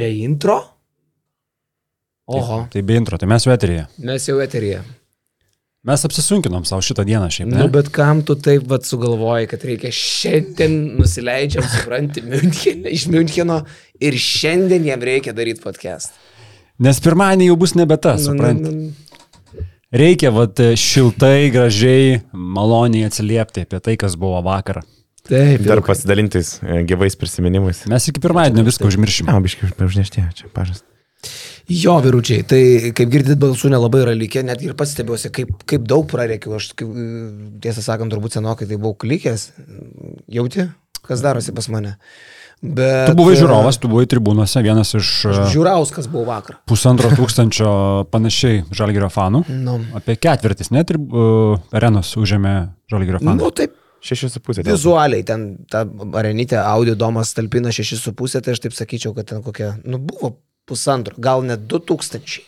Be intro? Oho, Tai be intro, tai mes jau eteryje. mes jau eteryje. Mes apsisunkinom savo šitą dieną šiaip. Ne? Nu, bet kam tu taip vat sugalvoji, kad reikia šiandien nusileidžiam, supranti, München, iš Müncheno ir šiandien jam reikia daryti podcast. Nes pirmadienį jau bus nebe tas, Nu, supranti. nu, nu. Reikia vat, šiltai, gražiai, maloniai atsiliepti apie tai, kas buvo vakar. Taip, Dar pasidalintais e, gyvais prisiminimais. Mes iki pirmadienio viską užmiršime. Ne, biškai užnešti, čia pažas. Jo, vyručiai, tai kaip girdit, balsų nelabai yra likę, net ir pats stebiuosi, kaip, kaip daug prareikiu. Aš, kaip, tiesą sakant, turbūt senokai tai buvau klikęs. Jauti, kas darosi pas mane. Bet, Tu buvai žiūrovas, tu buvai tribūnose, vienas iš e, Žiūrauskas buvo vakar. pusantro tūkstančio panašiai žalgerio fanų. Nu, Apie ketvirtis net ir uh, arenos užėmė žalgerio fanų. nu taip, Šešis su pusė. vizualiai ten ta arenytė audio domas talpina 6,5, tai aš taip sakyčiau, kad ten kokia, nu buvo pusantro, gal net 2000.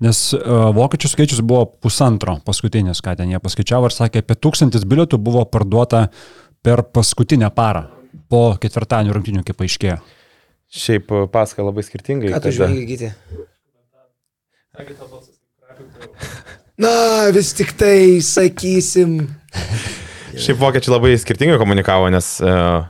Nes uh, vokiečių skaičius buvo pusantro paskutinis, ką ten jie paskaičiavo ir sakė, apie tūkstantis bilietų buvo parduota per paskutinę parą po ketvirtadienio rungtinių, kaip paaiškėjo. Šiaip e, pasaka labai skirtingai. Ką tu žvelgi gyti? Na, vis tik tai sakysim. Šiaip vokiečiai labai skirtingai komunikavo, nes uh,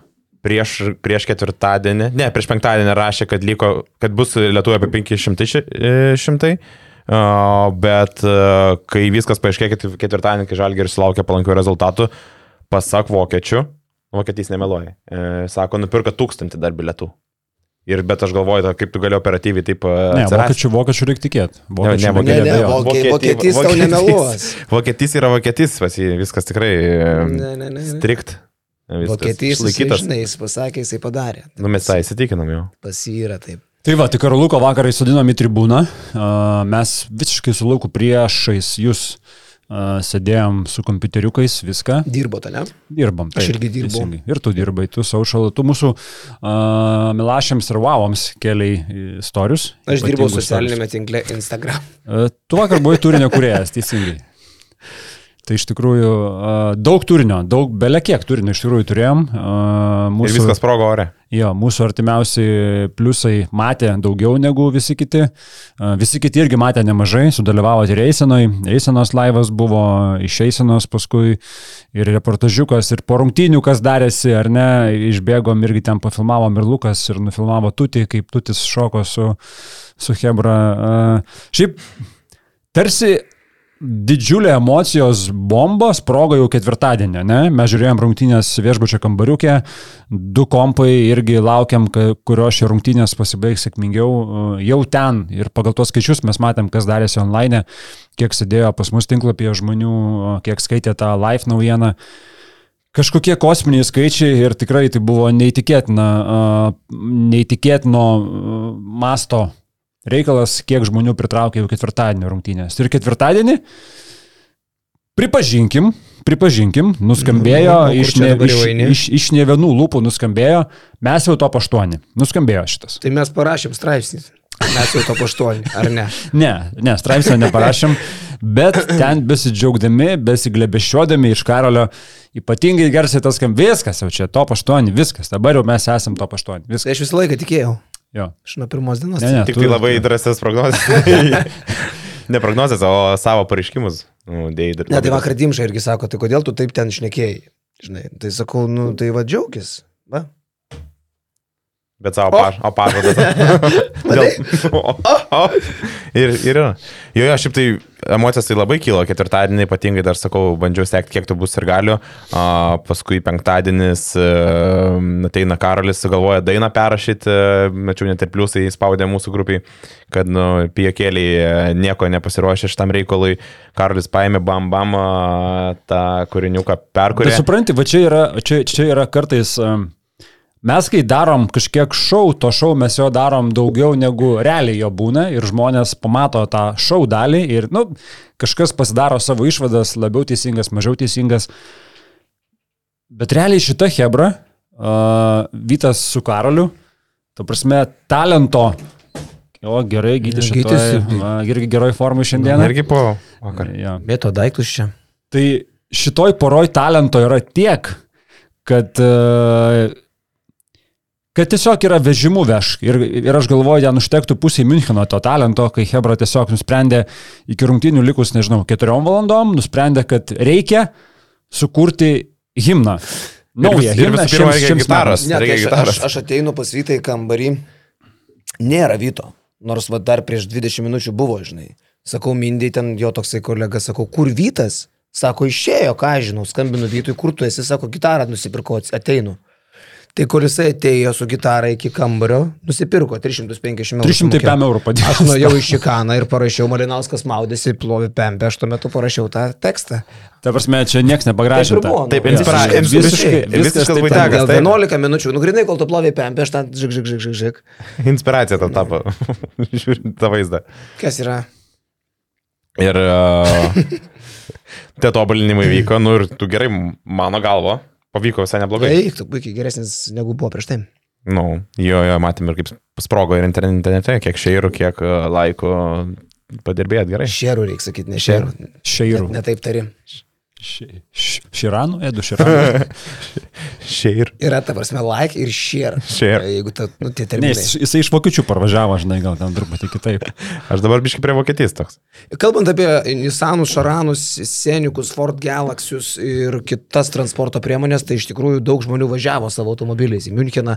prieš, prieš ketvirtadienį, ne, prieš penktadienį rašė, kad, liko, kad bus lietuvių apie 500, ši- e, šimtai, uh, bet uh, kai viskas paaiškėjo ket- ketvirtadienį, kai Žalgeris sulaukė palankių rezultatų, pasak vokiečių, vokietys nemeluoja, e, sako, nupirka tūkstantį dar bilietų. Ir bet aš galvoju, kaip tu gali operatyviai taip e, Ne, atsirasti. vokiečių, vokiečių reikia tikėti. Vokiečių ne, negali Ne, ne, abejoti. vokie- vokietys tau nemeluos. Vokietys yra vokietys, pas jį viskas tikrai e, Ne, ne, ne. ne. strikt. Viskas Vokietijos išlaikytas. žinai, jis pasakė, jisai padarė. Nu, mes tą įsitikinam jau. Pas jį yra taip. Tai va, tik Karoluko vakarą įsodinom į tribūną. Uh, mes visiškai su lauku priešais jūs uh, sėdėjom su kompiuteriukais, viską. Dirbo to, ne? Dirbam. Aš irgi dirbau. teisingai. Ir tu dirbai, tu saušalą, tu mūsų uh, milašiams ir wowams keliai istorius. Aš dirbau socialinėme tinkle Instagram. Uh, tu vakar buvai turinio kuriejas, teisingai. Tai iš tikrųjų daug turinio, daug belekiek turinio iš tikrųjų turėjom. Uh, Ir viskas progo ore. Jo, mūsų artimiausi pliusai matė daugiau negu visi kiti. Visi kiti irgi matė nemažai, sudalyvavo ir Eisenoj. Eisenos laivas buvo iš Eisenos paskui ir reportažiukas, ir po rungtynių, kas darėsi, ar ne, išbėgom irgi ten pafilmavom ir Lukas, ir nufilmavo Tutį, kaip Tutis šoko su, su Hebra. Šiaip tarsi didžiulė emocijos bomba sprogo jau ketvirtadienį, ne? Mes žiūrėjom rungtynės viešbučio kambariukė, du kompai irgi laukiam, kurios šie rungtynės pasibaigs sėkmingiau. Uh, Jau ten ir pagal tuos skaičius mes matėm, kas darėsi online, kiek sėdėjo pas mus tinklapyje žmonių, kiek skaitė tą live naujieną. Kažkokie kosminiai skaičiai ir tikrai tai buvo neįtikėtina, uh, neįtikėtino uh, masto reikalas, kiek žmonių pritraukė jau ketvirtadienio rungtynės. Ir ketvirtadienį, pripažinkim, pripažinkim, nuskambėjo Nu, iš, ne, iš, iš, iš ne vienų lūpų, nuskambėjo, mes jau top 8, nuskambėjo šitas. Tai mes parašėm straipsnį. Mes jau to paštuolį, ar ne? Ne, ne, straipsnio neparašėm, bet ten besidžiaugdami, besiglebešiodami iš Karolio, ypatingai garsiai tas skam, viskas jau čia top 8, viskas, dabar jau mes esam top 8, Tai viskas. aš visą laiką tikėjau. Jo. Aš nuo pirmos dienos. Ne, ne, Tik tu- tai labai drąsias prognozes. ne prognozes, o savo pareiškimus. Nu, dėjai Ne, tai vakar Dimša irgi sako, tai kodėl tu taip ten šnekėjai? Žinai, tai sakau, nu, tai va džiaugis. Va. Bet savo paž, o pažadas. Dėl... o, o, ir, ir yra. Jo, jo, šiaip tai emocijos tai labai kilo. Ketvirtadienį ypatingai dar sakau, bandžiau sekti, kiek tų bus ir galiu. A, paskui penktadienis a, ateina Karolis, sugalvoja dainą perrašyti. Mačiau net ir pliusai įspaudė mūsų grupiai, kad nu, pijokėliai nieko nepasiruošė šitam reikalui. Karolis paėmė bam bam tą kūriniuką perkurė. Bet supranti, va čia yra, čia, čia yra kartais, um, mes kai darom kažkiek šau, to šau mes jo darom daugiau negu realiai jo būna ir žmonės pamato tą šau dalį ir, nu, kažkas pasidaro savo išvadas, labiau teisingas, mažiau teisingas. Bet realiai šita Hebra, uh, Vytas su Karoliu, ta prasme, talento. O gerai, gytis šitoj, irgi geroj formai šiandieną. Irgi po vakar. Ja. Mėto daiktus čia. Tai šitoj poroj talento yra tiek, kad uh, kad tiesiog yra vežimų vežk. Ir, ir aš galvoju, ten užtektų pusė Müncheno to talento, kai Hebra tiesiog nusprendė iki rungtynių likus, nežinau, keturiom valandom, nusprendė, kad reikia sukurti himną. Naują ir himną visų pirma, reikia metams. Ne, tai reikia aš, gitaros. aš, aš ateinu pas Vytą į kambarį, nėra Vyto, nors va dar prieš 20 minučių buvo, žinai. Sakau, Mindai ten jo toksai kolega, sakau, kur Vytas? Sako, išėjo, ką aš žinau, skambinu Vytui, kur tu esi, sako, gitarą nusipirkau, ateinu. Tai kur jisai atėjo su gitara iki kambario, nusipirko 350 eurų. 305 eurų padėjo. Aš nuėjau į Šikaną ir parašiau, Malinauskas maudėsi, plovė pempę, aš tuo metu parašiau tą tekstą. Ta prasme, čia niekas Taip ir nepagražinta. buvo, nu, Taip, visiškai- inspira- visiškai- visiškas taip labai Ten tekas. gal taip. 11 minučių, nu grinai, kol tu plovė pempę, aš ten žik, žik, žik, žik, žik. Inspiracija tau tapo, žiūrint tą vaizdą. Kas yra? Ir uh, tie tobulinimai vyko, nu ir tu gerai, mano galvo, pavyko visai neblogai. Eik, tu puikiai geresnis negu buvo prieš tai. Nu, jo, jo, matėm ir kaip sprogo ir interne- internete, kiek šeirų, kiek uh, laikų padirbėjot gerai. Šerų reikia sakyti, ne šerų. Šeirų. Ne taip tari. Ši- ši- Širanų, Edu Širanų. Šeir. Yra ta prasme like ir share. Share. Jeigu ta, nu, tie Ne, terminai. jis, jisai iš vokiečių parvažiavo, žinai, gal ten truputį kitaip. Aš dabar biškai prie Vokietijos toks. Kalbant apie Nissanus, Šaranus, Seniukus, Ford Galaxius ir kitas transporto priemonės, tai iš tikrųjų daug žmonių važiavo savo automobiliais į Müncheną.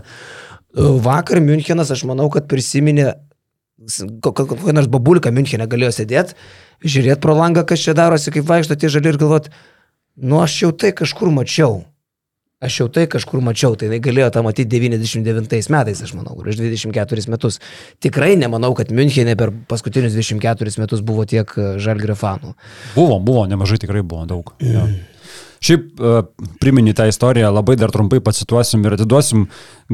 Vakar Münchenas, aš manau, kad prisiminė kokią nors babulką Münchenė galėjo sėdėti, žiūrėti pro langą, kas čia darosi, kaip vaikšto tie žali ir galvoti, nu aš jau tai kažkur mačiau. Aš jau tai kažkur mačiau, tai jinai galėjo tą matyti 99 metais, aš manau, prieš 24 metus. Tikrai nemanau, kad Münchenė per paskutinius 24 metus buvo tiek žalgrio fanų. Buvo, buvo, nemažai tikrai buvo daug. Jo. Šiaip uh, primini tą istoriją, labai dar trumpai pacituosim ir atiduosim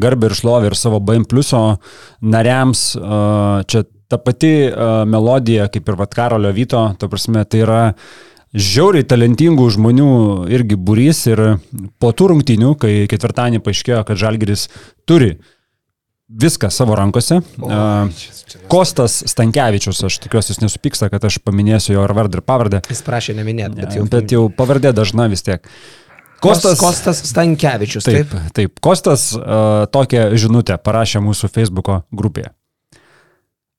garbę ir šlovę ir savo BM Pluso nariams. Uh, čia ta pati uh, melodija, kaip ir Vat Karolio Vyto, ta prasme, tai yra žiauriai talentingų žmonių irgi būrys ir po tų rungtynių, kai ketvirtadienį paaiškėjo, kad Žalgiris turi viską savo rankose. Uh, Kostas Stankievičius, aš tikiuosi, jis nesupyksta, kad aš paminėsiu jo ar vardą ir pavardę. Jis prašė neminėti, bet jau. Bet jau pavardė dažna vis tiek. Kostas, Kostas Stankievičius, Taip, taip. taip. Kostas uh, tokią žinutę parašė mūsų Facebook'o grupėje.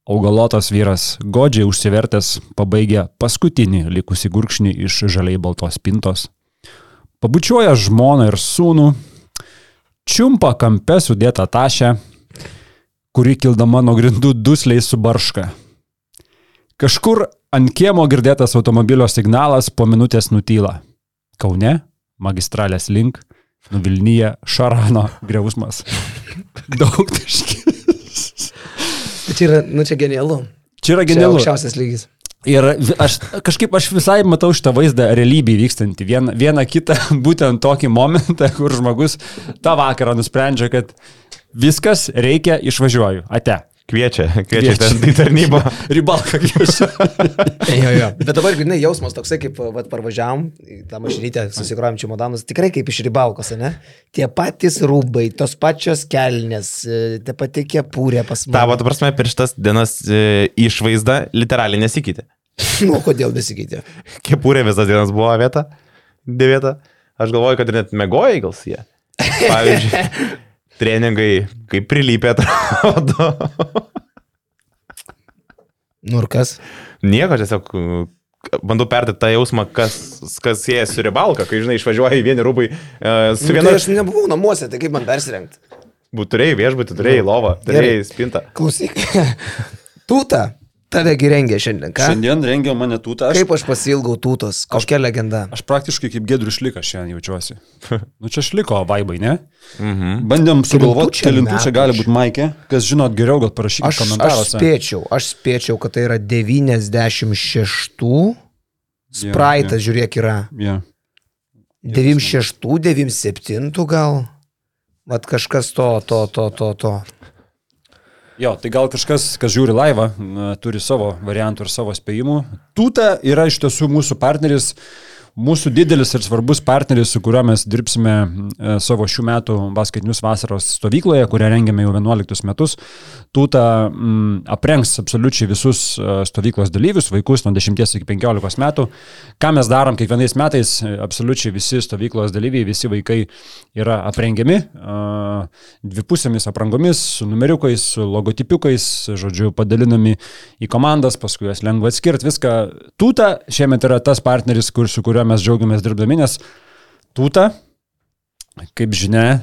Augalotas vyras, godžiai užsivertęs, pabaigė paskutinį likusį gurkšnį iš žaliai baltos pintos. Pabučiuoja žmoną ir sūnų, čiumpa kampe sudėtą tašę, kuri kildama nuo grindų dusliai subarška. Kažkur ant kiemo girdėtas automobilio signalas po minutės nutyla. Kaune, magistralės link, nuvilnyje Šarano greusmas. Daug taškis. Čia yra, nu čia genialu. Čia yra Čia genialu. aukščiausias lygis. Ir aš kažkaip aš visai matau šitą vaizdą realybėje vykstantį. Vieną, vieną kitą, būtent tokį momentą, kur žmogus tą vakarą nusprendžia, kad viskas reikia išvažiuoju. Ate. Kviečia, kviečia, Kviečia. į tarnybą. Ribalka kviečia. Jo, jo. Bet dabar, žinai, jausmas toksai, kaip vat, parvažiavam, tą mašinytę susikrovėm čimodanus, tikrai kaip iš ribalkos, ne? Tie patys rūbai, tos pačios kelnes, e, ta pati kepurė pas mane. Tavo, tu prasme, per šitas dienas e, išvaizda literaliai nesikeitė. Nu, kodėl besikeitė? Kepurė visas dienas buvo vieta, dėvieta. Aš galvoju, kad ir net mėgojai gal jie. Pavyzdžiui, treningai, kaip prilypė atrodo. Nu ir kas? Nieko, tiesiog bandau perduoti tą jausmą, kas, kas sieja su ribalka, kai, žinai, išvažiuoja į vieni rūbai uh, su Nu, viena... tai aš nebuvau namuose, tai kaip man persirengti? Bu, turėjai viešbutį, turėjai lovą, turėjai spintą. Klausyk. Tūta, tavegi rengė šiandien, ką? Šiandien rengia mane tūtą. Aš, Kaip aš pasilgau tūtos, kokia legenda. aš praktiškai kaip gedrius šlikas šiandien jaučiuosi. Nu čia šliko vaibai, ne? Mhm. Bandėm sugalvoti, čia kelintų čia gali būti Maikė. Kas žinot geriau, gal parašykite Aš, aš komentaruose. spėčiau, aš spėčiau, kad tai yra 96. Jo, Spraitas, žiūrėk, yra. Yeah. 96, 97 gal. Vat kažkas to, to, to, to, to. Jo, tai gal kažkas, kas žiūri laivą, turi savo variantų ir savo spėjimų. Tūta yra iš tiesų mūsų partneris mūsų didelis ir svarbus partneris, su kuriuo mes dirbsime e, savo šių metų basketinius vasaros stovykloje, kurią rengiame jau 11 metus. Tūta mm, aprengs absoliučiai visus e, stovyklos dalyvius, vaikus nuo 10 iki 15 metų. Ką mes darom kiekvienais metais, e, absoliučiai visi stovyklos dalyviai, visi vaikai yra aprengiami dvipusėmis aprangomis, su numeriukais, su logotipiukais, žodžiu, padalinami į komandas, paskui jas lengva atskirti, viską. Tūta šiemet yra tas partneris, kur, su kuriuo mes džiaugiamės dirbdami, nes Tūta, kaip žinia,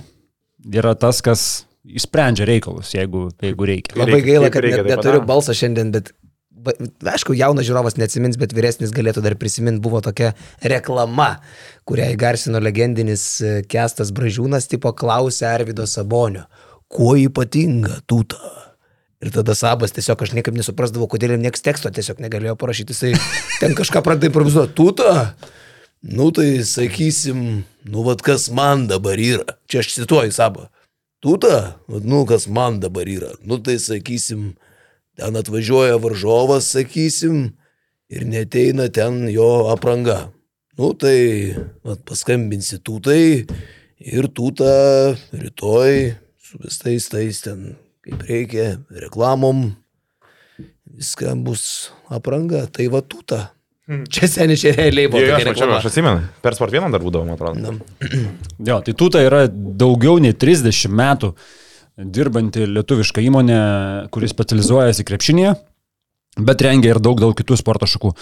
yra tas, kas išsprendžia reikalus, jeigu, jeigu reikia. Labai gaila, kad reikia, net, taip neturiu balsą šiandien, bet aišku, jaunas žiūrovas neatsimins, bet vyresnis galėtų dar prisiminti, buvo tokia reklama, kurią įgarsino legendinis e, Kestas Bražiūnas, tipo klausė Arvido Sabonio, kuo ypatinga tūta. Ir tada sabas tiesiog aš niekaip nesuprasdavau, kodėl jam nieks teksto tiesiog negalėjo parašyti. Jisai ten kažką pradeda improvizuoti. Tūta? Nu tai sakysim, nu vad kas man dabar yra. Čia aš cituoju. Tūta? Vat, Nu kas man dabar yra. Nu tai sakysim, ten atvažiuoja varžovas, sakysim, ir neteina ten jo apranga. Nu tai vat, paskambinsi tūtai ir tūta rytoj su visais tais ten kaip reikia, reklamom, viską bus apranga, tai va tūta. Čia seniai realiai buvo. Jo, aš mačiau, aš atsimenu. Per sport vieną dar būdavo, man atrodo. Na, Jo, tai Tuta yra daugiau nei 30 metų dirbanti lietuviška įmonė, kuris specializuojasi krepšinėje, bet rengia ir daug, daug kitų sporto šakų.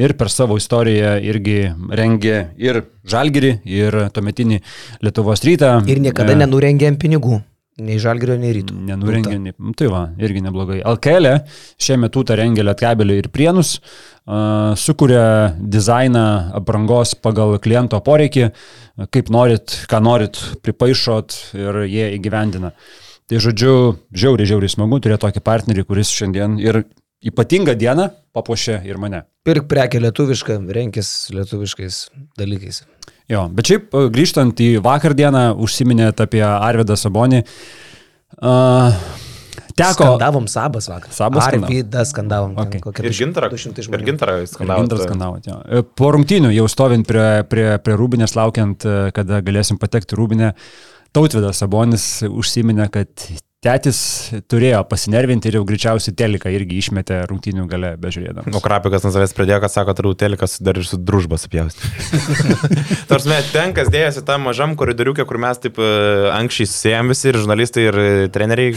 Ir per savo istoriją irgi rengė ir Žalgirį, ir tuometinį Lietuvos rytą. Ir niekada E, nenurengėm pinigų. Nei žalgerio, nei rytų. Nenurengė, nei, nu, tai va, irgi neblogai. LKL šiemet Tuta rengia Lietkabelį ir Prienus, uh, sukuria dizainą aprangos pagal kliento poreikį, kaip norit, ką norit, pripaišot ir jie įgyvendina. Tai žodžiu, žiauriai, žiauriai smagu turėti tokį partnerį, kuris šiandien ir ypatingą dieną papuošė ir mane. Pirk prekę lietuvišką, renkis lietuviškais dalykais. Jo, bet šiaip e, grįžtant į vakar dieną, užsiminėt apie Arvidą Sabonį. Uh, teko. Skandavom sabas vakar. Sabas? Arvidas skandavom. ten Okay. kokie Ir gintarą. 200 Ir gintarą skandavo. Gintaras skandavot, jo. E, Po rungtynių jau stovint prie, prie, prie Rūbinės, laukiant, e, kada galėsim patekti Rūbinę, Tautvidas Sabonis užsiminė, kad tėtis turėjo pasinervinti ir jau greičiausiai teliką irgi išmetė rungtynių gale bežiūrėdamas. Nu, krapikas nuo savęs pradėjo, kad sako, turiu telikas dar ir su družba supjausti. Tarsi, ten kas dėjosi tam mažam koridoriukė, kur mes taip e, anksčiai susijęm visi ir žurnalistai, ir e, treneriai.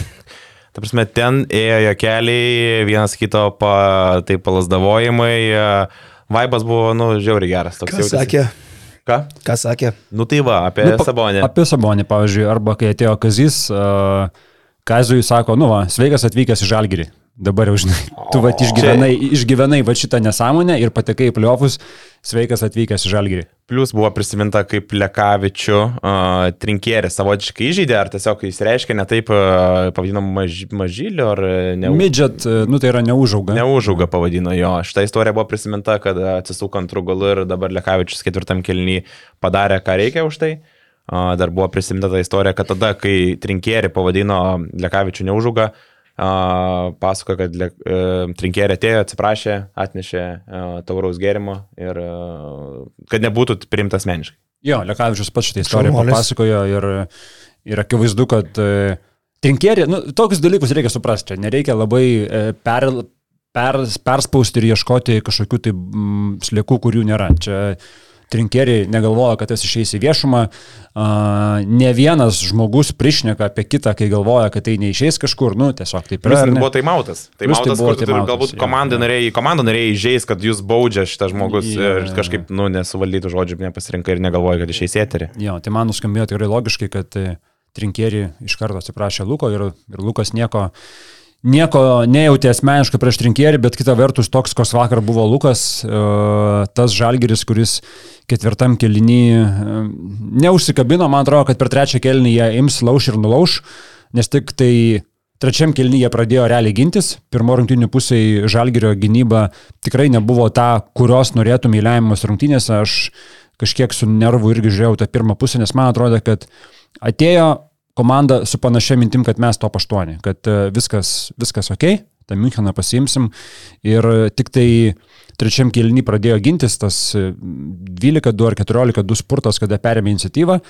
Ta prasme, ten ėjo keliai, vienas kito pa, taip palasdavojimai. e, Vaibas buvo, nu, žiauriai geras. Toks Ką jautėsi. sakė? Ką? Ką sakė? Nu tai va, apie Nu, nu, pa- Sabonį. Apie Sabonį, pavyzdžiui, arba kai atėjo Kazis, uh, Kazui sako, nu va, sveikas atvykęs į Žalgirį. Dabar jau žinai, tu va išgyvenai, išgyvenai va šitą nesąmonę ir patekai į pliofus, sveikas atvykęs į Žalgirį. Plus buvo prisiminta kaip Lekavičių uh, trinkierį savotiškai įžeidė, ar tiesiog jis reiškia ne taip, uh, pavadinom, maž, mažylio, ar ne, Midžet, uh, nu tai yra neužauga. neužauga pavadino jo. Šitą istoriją buvo prisiminta, kad atsisuko ant rugolų ir dabar Lekavičius ketvirtam kelnyje padarė, ką reikia už tai. Uh, dar buvo prisiminta ta istorija, kad tada, kai trinkierį pavadino Lekavičių neužauga, uh, pasako, kad le, trinkierį atėjo, atsiprašė, atnešė uh, tauraus gėrimo ir uh, kad nebūtų priimtas meniškai. Jo, Lekavičius pats šitą istoriją Šaunuolis. papasakojo ir, ir akivaizdu, kad e, trinkierį, nu, tokius dalykus reikia suprasti, nereikia labai e, per, per, perspausti ir ieškoti kažkokių tai mm, sliekų, kurių nėra. Čia trinkeriai negalvoja, kad tas išeis į viešumą, ne vienas žmogus prišneka apie kitą, kai galvoja, kad tai neišeis kažkur, nu, tiesiog taip yra. tai buvo taimautas. Tai Taimautas, buvo kur taimautas, galbūt jo. norėjai, komandų norėjai įžeis, kad jūs baudžia šitas žmogus Jo, ir kažkaip, nu, nesuvaldytų žodžių nepasirinkai ir negalvoja, kad išeis eterį. Jo, tai man nuskambėjo tikrai logiškai, kad e, trinkierį iš karto atsiprašė Luko ir, ir Lukas nieko, nieko nejautė asmeniškai prieš trinkierį, bet kita vertus toks, koks vakar buvo Lukas, e, tas žalgeris, kuris ketvirtam kelnį e, neužsikabino, man atrodo, kad per trečią kelnį jie ims lauš ir nulauš, nes tik tai Trečiam kelnyje pradėjo realiai gintis, pirmo rungtinių pusėje žalgerio gynyba tikrai nebuvo ta, kurios norėtum įleimimas rungtynėse. Aš kažkiek su nervu irgi žiūrėjau tą pirmą pusę, nes man atrodo, kad atėjo komanda su panašia mintim, kad mes top 8, kad e, viskas, viskas ok, tą Müncheną pasiimsim ir tik tai trečiam kilny pradėjo gintis tas 12-2 ar 14-2 spurtas, kada perėmė iniciatyvą.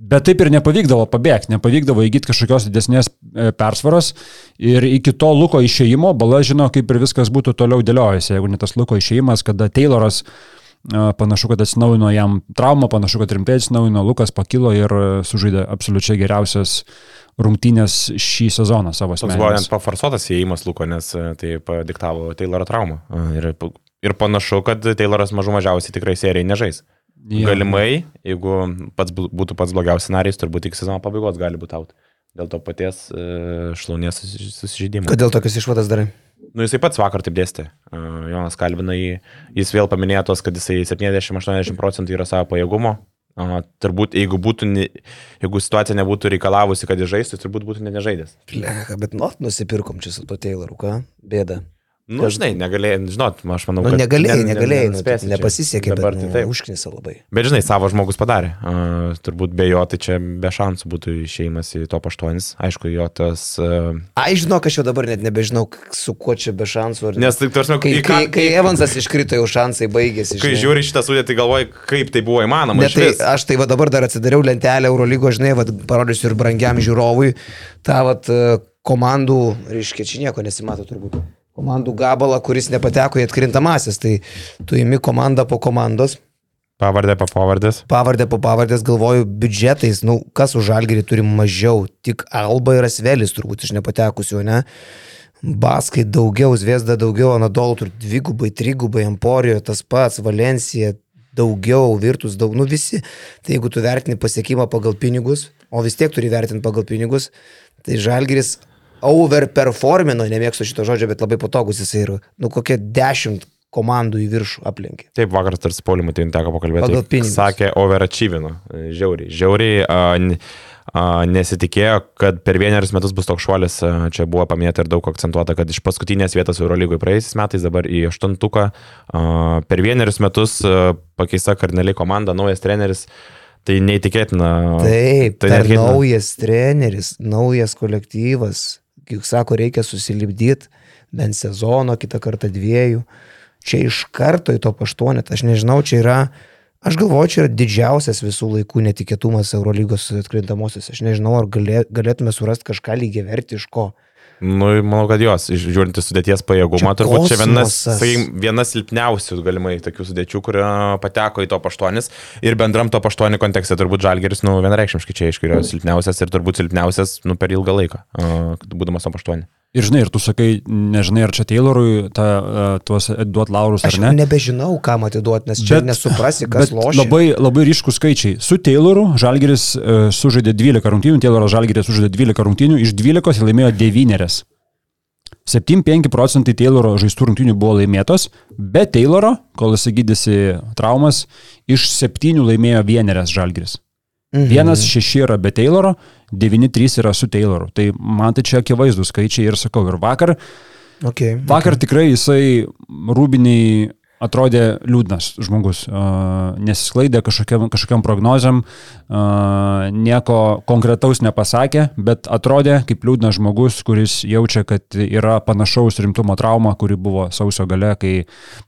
Bet taip ir nepavykdavo pabėgti, nepavykdavo įgyti kažkokios didesnės e, persvaros ir iki to Luko išėjimo bala žino, kaip ir viskas būtų toliau dėliojasi, jeigu ne tas Luko išėjimas, kada Tayloras e, panašu, kad atsinaujino jam traumą, panašu, kad rimtai atsinaujino, Lukas pakilo ir e, sužaidė absoliučiai geriausias rungtynės šį sezoną savo asmenį. Toks buvo net pafarsuotas įėjimas Luko, nes tai padiktavo Tayloro traumą. Ir, ir panašu, kad Tayloras mažų mažiausiai tikrai serijai nežais. Ja. Galimai, jeigu pats būtų pats blogiausias scenarijus, turbūt iki sezono pabaigos gali būti out. Dėl to paties uh, šlaunies susižeidimo. Kodėl tokias išvadas darai? Nu, jisai pats vakar taip dėstė. Uh, Jonas kalbina jį, jis vėl paminėjo tos, kad jisai 70-80 procentų yra savo pajėgumo. Uh, turbūt, jeigu, būtų, jeigu situacija nebūtų reikalavusi, kad jis žaistų, turbūt būtų ne nežaidęs. Plecha, bet nu, nusipirkom čia su to Tayloru, ką? Bėda. Nu, žinai, negalėjai, žinot, aš manau, nu, kad... Negalėjai, ne, negalėjai, ne, ne, nepasisekė, dabar bet, tai. Užknisa labai. Bet žinai, savo žmogus padarė. Uh, turbūt be jo, tai čia be šansų būtų išeimas į top 8. Aišku, jo tas... Uh... Ai, žinok, aš jau dabar net nebežinau, su kuo čia be šansų. Ar... Nes, tai, tarsi, kai, ką... kai, kai Evansas iškrito, jau šansai baigėsi. Kai žinai. žiūri šitą sudėtį, tai galvoji, kaip tai buvo įmanoma. Ne, tai, aš tai va dabar dar atsidariau lentelę Eurolygo, žinai, va, parodysiu ir brangiam žiūrovui tą va komandų, reiškia, čia nieko nesimato turbūt komandų gabalą, kuris nepateko į atkrintamasis. Tai tu įimi komandą po komandos. Pavardė po pavardės. Pavardė po pavardės, galvoju, biudžetais, nu, kas už žalgerį turi mažiau, tik Alba ir Asvelis turbūt iš nepatekusių, ne? Baskai daugiau, Zviesda daugiau, Anadolų turi dvigubai, trigubai, Emporijo tas pats, Valencija daugiau, Virtus daug, nu visi. Tai jeigu tu vertini pasiekimą pagal pinigus, o vis tiek turi vertinti pagal pinigus, tai žalgeris overperformino, nemėgstu šito žodžio, bet labai patogus jisai yra, nu kokie dešimt komandų į viršų aplenkė. Taip, vakar tarsi polimu tai teko pakalbėti. Pagal pinigus. Sakė, overachievino, žiauriai. Žiauriai. Uh, nesitikėjo, kad per vienerius metus bus toks šuolis, čia buvo paminėta ir daug akcentuota, kad iš paskutinės vietos Eurolygoje praėjusiais metais dabar į aštuntuką, per vienerius metus pakeista kardinaliai komanda, naujas treneris, tai neįtikėtina. Taip, tai dar naujas treneris, naujas kolektyvas, juk sako, reikia susilipdyti bent sezono, kitą kartą dviejų. Čia iš karto į to paštuonėt, aš nežinau, čia yra, aš galvoju, čia yra didžiausias visų laikų netikėtumas Eurolygos atkrintamosios. Aš nežinau, ar galė, galėtume surasti kažką lygiai verti iš ko. Nu, manau, kad jos, žiūrint į sudėties pajėgumą, čia turbūt čia vienas, sakykim, vienas silpniausių galimai tokių sudėčių, kurio pateko į to paštonis. Ir bendram to paštoni kontekste turbūt Žalgeris, nu, vienareikšmiškai čia iškirio silpniausias ir turbūt silpniausias, nu, per ilgą laiką, būdamas to paštoni. Ir žinai, ir tu sakai, nežinai, ar čia Taylorui ta, uh, tuos duot laurus ar ne. Aš nebežinau, kam atiduoti, nes čia bet, nesuprasi, kas lošia. Labai, labai ryškus skaičiai. Su Tayloru Žalgeris uh, sužaidė 12 rungtynių, Tayloras Žalgeris sužaidė 12 rungtynių, iš 12 jis laimėjo 9. 7-5 procentai Tayloro žaistų rungtynių buvo laimėtos, be Tayloro, kol jis gydėsi traumas, iš 7 laimėjo vienerias Žalgeris. Mhm. Vienas šeši yra be Tayloro, 9-3 yra su Tayloru. Tai man tai čia akivaizdų skaičiai ir sakau, ir vakar. Okay, vakar okay. tikrai jisai rūbiniai atrodė liūdnas žmogus, nesisklaidė kažkokiam, kažkokiam prognozėm, nieko konkretaus nepasakė, bet atrodė kaip liūdnas žmogus, kuris jaučia, kad yra panašaus rimtumo trauma, kuri buvo sausio gale, kai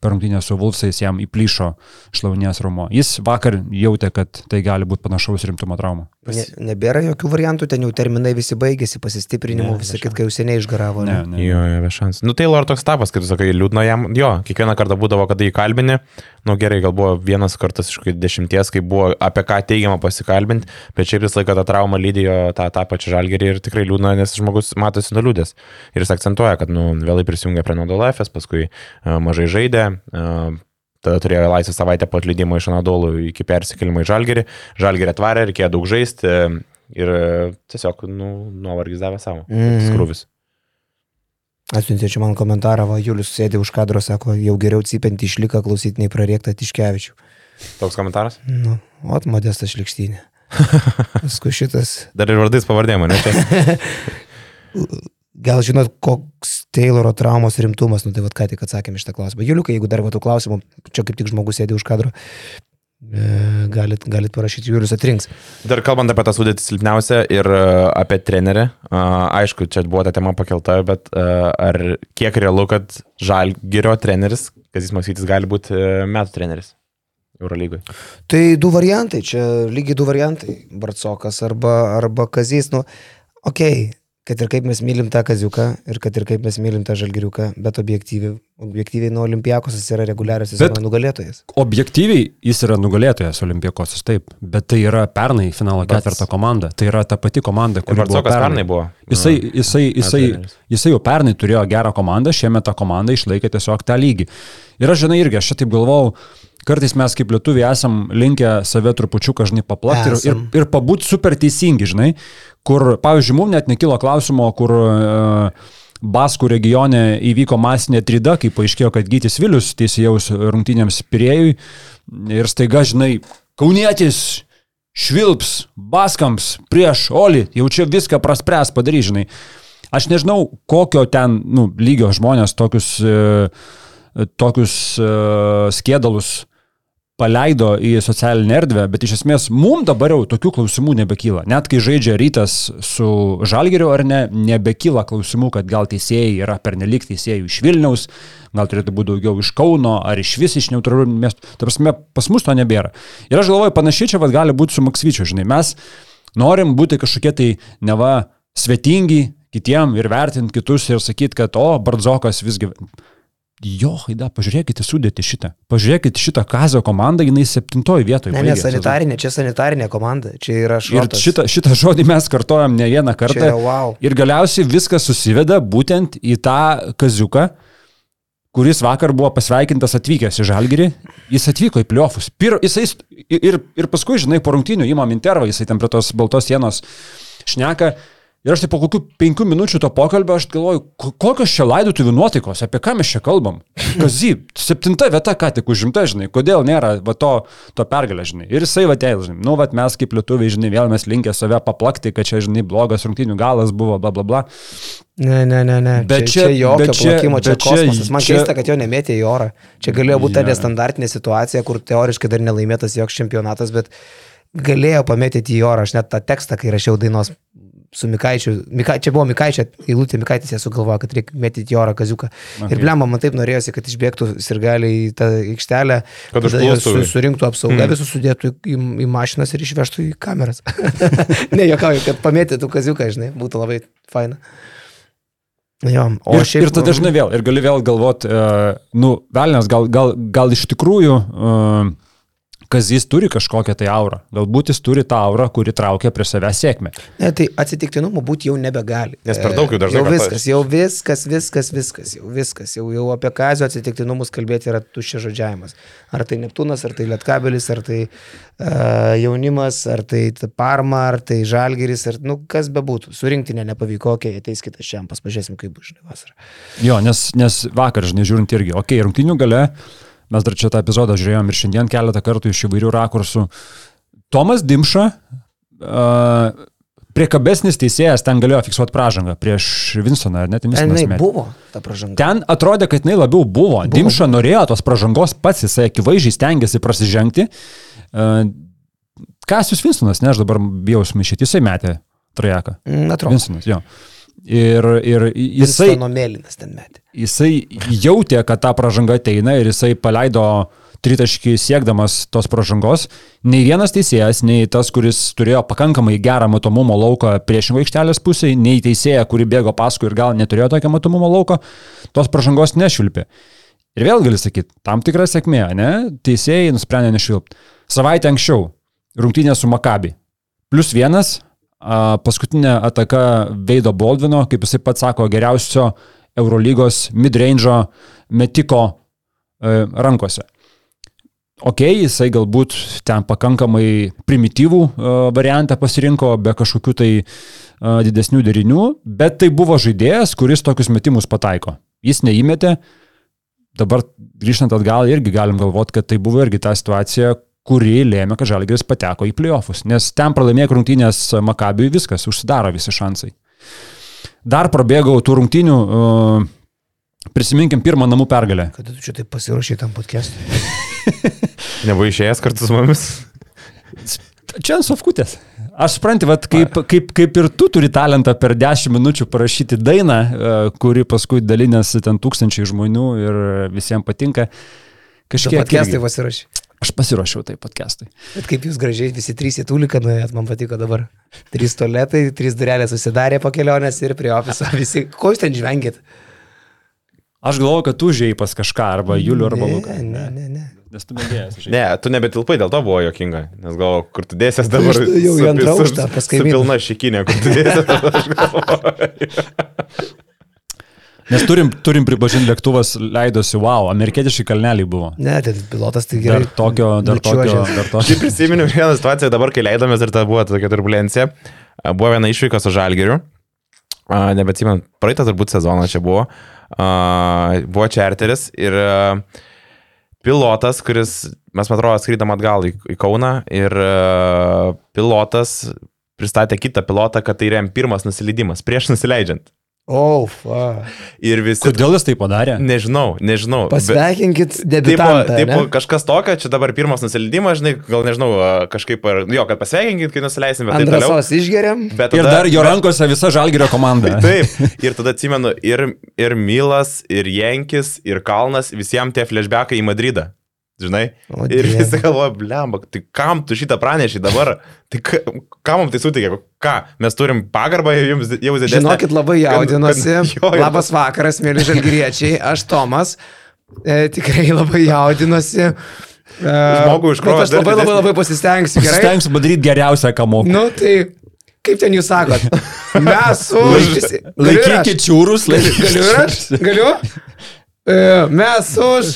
per rungtynę su Vulfsais jam įplyšo šlaunės rumo. Jis vakar jautė, kad tai gali būti panašaus rimtumo trauma. Ne, nebėra jokių variantų, ten jau terminai visi baigėsi, pasistiprinimų, visą kitą, kai jau seniai išgaravo. Ne, ne, jo, jo, be šansų. Nu tai Lord toks tapas, kai tu sakai, liūdna jam, jo, kiekvieną kartą būdavo, kada jį kalbini, nu gerai, gal buvo vienas kartas iš dešimties, kai buvo apie ką teigiamą pasikalbinti, bet šiaip visą laiką tą traumą lydėjo tą, tą pačią žalgerį ir tikrai liūdna, nes žmogus matosi nuliūdęs. Ir jis akcentuoja, kad nu, vėlai prisijungė prie Nodolefės, paskui uh, mažai žaidė. Uh, Tada turėjo laisvą savaitę po atleidimo iš Anadolų iki persikėlimo į Žalgerį. Žalgerį atvarė, reikėjo daug žaisti ir tiesiog nu, nuovargis davė savo. Mm. Skrūvis. Atsiuntė čia man komentarą, va, Julius sėdė už kadro, sako, jau geriau cypinti išliką klausyti nei prariektą Tiškevičių. Toks komentaras? Nu, o, modestas šlikštynė. Paskui šitas. Dar ir vardais pavardėmo, ne? Gal žinot, koks Tayloro traumos rimtumas, nu tai vad ką tik atsakėme šitą klausimą. Juliukai, jeigu dar būtų klausimų, čia kaip tik žmogus sėdi už kadro. E, Galit, galit parašyti, Julius atrinks. Dar kalbant apie tą sudėtį silpniausią ir e, apie trenerį, a, aišku, čia buvo ta tema pakelta, bet ar kiek realu, kad Žalgirio treneris, Kazis Maksytis, gali būti e, metų treneris Eurolygoje? Tai du variantai, čia lygiai du variantai. Barcokas arba, arba Kazys, nu, okei, okay, kad ir kaip mes mylim tą Kaziuką ir kad ir kaip mes mylim tą Žalgiriuką, bet objektyviai, objektyviai nuo Olimpiakosas yra reguliarios sezono nugalėtojas. Objektyviai jis yra nugalėtojas Olimpiakosas, taip, bet tai yra pernai finalo Bats- ketvirta komanda. Tai yra ta pati komanda, kuri buvo Barcokas pernai buvo. Jisai, jisai, jisai, jisai jau pernai turėjo gerą komandą, šiemet ta komanda išlaikė tiesiog tą lygį. Ir aš žinai irgi, aš taip galvau, kartais mes kaip lietuviai esam linkę save trupučiuką, žinai, paplakti ir, ir, ir pabūti super teisingi, žinai, kur, pavyzdžiui, mums net nekilo klausimo, kur uh, Baskų regione įvyko masinė trida, kai paaiškėjo, kad Gytis Vilius teisėjaus rungtynėms Pirėjui ir staiga, žinai, Kaunietis švilps Baskams prieš Oli, jau čia viską praspręs padarys, žinai. Aš nežinau, kokio ten nu, lygio žmonės tokius, e, tokius e, skėdalus paleido į socialinę erdvę, bet iš esmės mums dabar jau tokių klausimų nebekyla. Net kai žaidžia rytas su žalgeriu ar ne, nebekyla klausimų, kad gal teisėjai yra pernelik teisėjų iš Vilniaus, gal turėtų būti daugiau iš Kauno ar iš vis iš neutralių miestų. Ta prasme, pas mus to nebėra. Ir aš galvoju, panašiai čia vat, gali būti su Maksvyčiu, žinai, mes norim būti kažkokie tai neva svetingi kitiem ir vertinti kitus ir sakyti, kad o, Bardzokas visgi Jo, Haida, pažiūrėkite sudėti šitą. Pažiūrėkite šitą Kazio komandą, jinai septintoji vietoje. Ne, ne, sanitarinė, čia sanitarinė komanda, čia yra Ir šrotas. šitą, šitą žodį mes kartojam ne vieną Čia kartą. yra wow. Ir galiausiai viskas susiveda būtent į tą kaziuką, kuris vakar buvo pasveikintas atvykęs į Žalgirį. Jis atvyko į pliofus. Pir, jisai, ir, ir paskui, žinai, po rungtynių įmam intervą, jisai ten prie tos baltos sienos šneka. Ir aš tai po kokių penkių minučių to pokalbio aš galvoju, ko- kokios čia laidotuvių nuotaikos, apie ką mes čia kalbam. Kazy, septinta vieta ką tik užimta, žinai, kodėl nėra va, to, to pergalė, žinai. Ir jisai va teil, žinai, nu, va, mes kaip lietuviai, žinai, vėl mes linkę save paplakti, kad čia, žinai, blogas rungtynių galas buvo, bla bla bla. Ne, ne, ne, ne. Bet čia, čia- čia jokio bet čia- plakimo, čia čia- kosmosas. Man čia- keista, kad jo nemėtė į orą. Čia galėjo būti ta Jo. nestandartinė situacija, kur teoriškai dar nelaimėtas joks čempionatas, bet galėjo pamėtyti į orą. Aš net tą tekstą, kai rašiau dainos su Mikaičiu, Mika, čia buvo Mikaičio eilutė, Mikaitis ją sugalvojo, kad reikia mėtyti į orą kaziuką. Okay. Ir blema, man taip norėjosi, kad išbėgtų sirgaliai į tą aikštelę, Kad su, surinktų apsaugą, Mm. visus sudėtų į, į mašinas ir išvežtų į kameras. ne, jokauju, kad pamėtytų kaziuką, žinai, būtų labai faina. Jo, o ir, šiaip... ir tada žinai vėl, ir gali vėl galvoti, uh, nu, velnės, gal, gal, gal iš tikrųjų uh, Kazys turi kažkokią tai aurą. Galbūt jis turi tą aurą, kuri traukia prie savęs sėkmę. Ne, tai atsitiktinumo būti jau nebegali. Nes per daug jau dažnai Jau viskas, jau viskas, viskas, viskas, jau viskas. Jau, jau apie kazio atsitiktinumus kalbėti yra tuščia žodžiavimas. Ar tai Neptūnas, ar tai Lietkabelis, ar tai uh, jaunimas, ar tai ta Parma, ar tai Žalgeris, ar nu, kas bebūtų. Surinktinė nepavyko, okei, okay, ateis kitas šiam, pažiūrėsim, kaip bus, žinai, vasarą. Jo, nes, nes vakar, žinai, žiūrint irgi, okei, okay, rungtinių gale, mes dar čia tą epizodą žiūrėjom ir šiandien keletą kartų iš įvairių rakursų. Tomas Dimša, uh, priekabesnis teisėjas, ten galėjo fiksuoti pražangą prieš Vinstoną, ar net Ten jinai metė. buvo ta pažanga. Ten atrodė, kad jinai labiau buvo. buvo. Dimša norėjo tos pražangos pats, jisai akivaizdžiai stengiasi prasižengti. Uh, Kasius Vinstonas, ne, aš dabar bijau sumaišyti, jisai metė trajeką. Mm, Atrodo. Vinstonas, jo. Ir, ir jisai. Mėlynas ten metė. jisai jautė, kad ta pražanga ateina ir jisai paleido tritaškį siekdamas tos pražangos. Nei vienas teisėjas, nei tas, kuris turėjo pakankamai gerą matomumo lauką priešingo aikštelės pusėje, nei teisėja, kuri bėgo paskui ir gal neturėjo tokio matomumo lauko, tos pražangos nešvilpė. Ir vėl gali sakyti, tam tikra sėkmė, ne? Teisėjai nusprendė nešvilpti. Savaitę anksčiau rungtynė su Makabi. Plius vienas, paskutinė ataka Veido Baldvino, kaip jisai pats sako, geriausio Eurolygos midrange metiko e, rankose. Ok, jisai galbūt ten pakankamai primityvų e, variantą pasirinko, be kažkokių tai e, didesnių derinių, bet tai buvo žaidėjas, kuris tokius metimus pataiko. Jis neįmetė, dabar grįžtant atgal irgi galim galvoti, kad tai buvo irgi ta situacija, kuri lėmė, kad Žalgiris pateko į playoffus, nes ten pralaimėjo rungtynės Makabiui viskas, užsidaro visi šansai. Dar prabėgau tų rungtynių, uh, prisiminkim pirmą namų pergalę. Kada tu čia taip pasiruošai tam podcast'ui? Nebuvo išėjęs kartu su mumis. Čia ant sofkutės. Aš suprantu, kaip, kaip, kaip ir tu turi talentą per 10 minučių parašyti dainą, e, kuri paskui dalinėsi ten tūkstančiai žmonių ir visiems patinka. Kažkiek podcastai pasirašy. Aš pasiruošiau tai podcastui. Bet kaip jūs gražiai visi trys į tūliką nuėjot, man patiko dabar. Trys toletai, trys durelės susidarė po kelionės ir prie ofiso. Visi, ko jūs ten žvengit? Aš galvoju, kad tu žiai pas kažką, arba Juliu, arba Luką. Ne, ne, ne. Nes tu mėgėjas. Ne, tu nebetilpai, dėl to buvo jokinga. Nes galvoju, kur tu dėsies dabar. Aš jau į antrą aukštą pas Su kaimyną. pilna šikinė, kur tu dėsies. Nes turim, turim pripažinti, lėktuvas leidosi, wow, amerikietiški kalneliai buvo. Ne, tai pilotas tai gerai. Dar tokio, dar tokio, nučiuožęs. dar tokio. Šiaip prisiminiau vieną situaciją dabar, kai leidomės ir ta buvo tokia turbulencija. Buvo viena išvyka su Žalgiriu. A, Nebeatsimenu, praeitą turbūt sezoną čia buvo. A, Buvo čarteris ir pilotas, kuris, mes man atrodo, skrydam atgal į, į Kauną ir pilotas pristatė kitą pilotą, kad tai yra pirmas nusileidimas prieš nusileidžiant. O, oh, Ir visi... Kodėl jis tai padarė? Nežinau, nežinau. pasveikinkit debitantą. tipo, ne? kažkas tokio, čia dabar pirmas nusileidimas, žinai, gal nežinau, kažkaip, ar, jo, kad pasveikinkit, kai nusileisim, bet taip toliau. Andrasos išgeriam. Bet Ir tada- dar jo rankose visa žalgerio komanda. Taip, ir tada atsimenu, ir, ir Milas, ir Jenkis, ir Kalnas, visiems tie flashbackai į Madridą. Žinai? O ir visi galvoja, blemba, tai kam tu šitą praneši dabar? Tai ka- kam mums tai suteikia? Ką? Mes turim pagarbą jums jau didesnį. Žinokit, labai jaudinosi. kad- jo. Labas vakaras, mėly žalgyriečiai. Aš Tomas. E, tikrai labai jaudinosi. E, Žmogų bet Aš labai labai labai pasistengsiu. Gerai. Stengsiu padaryti geriausią, ką moku. Nu tai, kaip ten jūs sakot? Mes už. ir? Laikykit čiūrus, laikykit. Galiu ir aš? Galiu? E, mes už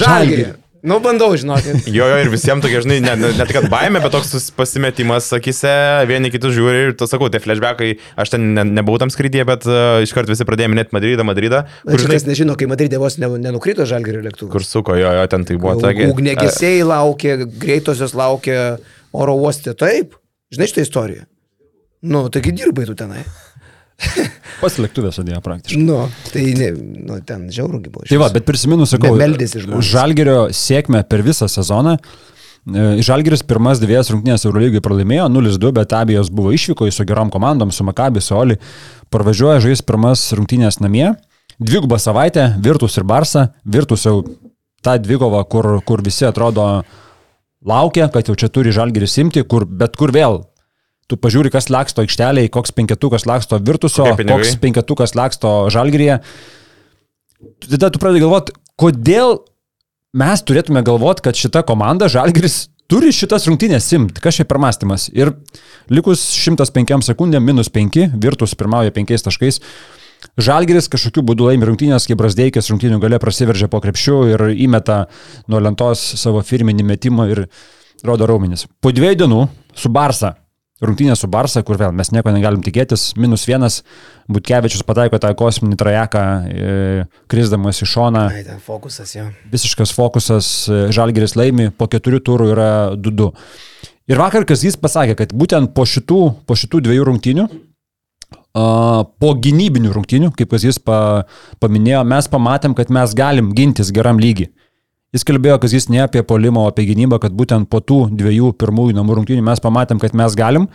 žalgyrį. Nu, bandau, žinokit. Jo, jo, ir visiems tokia, žinai, ne, ne, ne tik baime, bet toks pasimetimas akise, vieni kitus žiūri ir, tu sakau, tie flashbackai, aš ten ne, nebuvau tam skrydyje, bet uh, iškart visi pradėjo minėti Madridą, Madridą, kur, žinai, kas nežino, kai Madride vos ne- nenukrito žalgyrį lėktuvas. kur suko, jo, jo, ten tai buvo. Tokia, Ugnegesiai laukia, greitosios laukia oro uoste. Taip, žinai šitą istoriją. Nu, taigi dirbai tu tenai. Pas lėktuvė sudėjo praktiškai. Nu, tai ne, nu, ten žiaurųgi buvo. Tai va, bet prisimenu, sakau. Žalgerio sėkmę per visą sezoną. E, Žalgeris pirmas dviejas rungtynės Eurolygai pralaimėjo 0-2, bet abijos buvo išvyko su gerom komandom, su Makabi, su Oli. Parvažiuoja žais pirmas rungtynės namie. Dvigubą savaitę, Virtus ir Barsa. Virtus jau tą dvigovą, kur, kur visi atrodo laukia, kad jau čia turi Žalgeris imti, kur, bet kur vėl. Tu pažiūri, kas laksto aikštelėje, koks penketukas laksto Virtuso, koks penketukas laksto Žalgeryje tada tu pradedi galvoti, kodėl mes turėtume galvoti, kad šita komanda Žalgiris turi šitas rungtynės simt. Kas čia per mąstymas? Ir likus 105 sekundėm minus 5, Virtus pirmauja 5 taškais. Žalgiris kažkokiu būdu laimi rungtynės, kai Brasdeikis rungtynių gale prasiveržia po krepšiu ir įmeta nuo lentos savo firminį metimą ir rodo raumenis. Po dviejų dienų su Barsa Rungtynė su Barsa, kur vėl mes nieko negalim tikėtis, minus vienas, Butkevičius pataiko tą kosminį trajeką, e, krisdamas į šoną, Ai, ten fokusas, jo. visiškas fokusas, e, Žalgeris laimi, po keturių turų yra 2-2. Ir vakar Kazys pasakė, kad būtent po šitų, po šitų dviejų rungtynių, po gynybinių rungtynių, kaip Kazys pa, paminėjo, mes pamatėm, kad mes galim gintis geram lygiai. Jis kalbėjo, kad jis ne apie polimą, o apie gynybą, kad būtent po tų dviejų pirmųjų namų rungtynių mes pamatėm, kad mes galim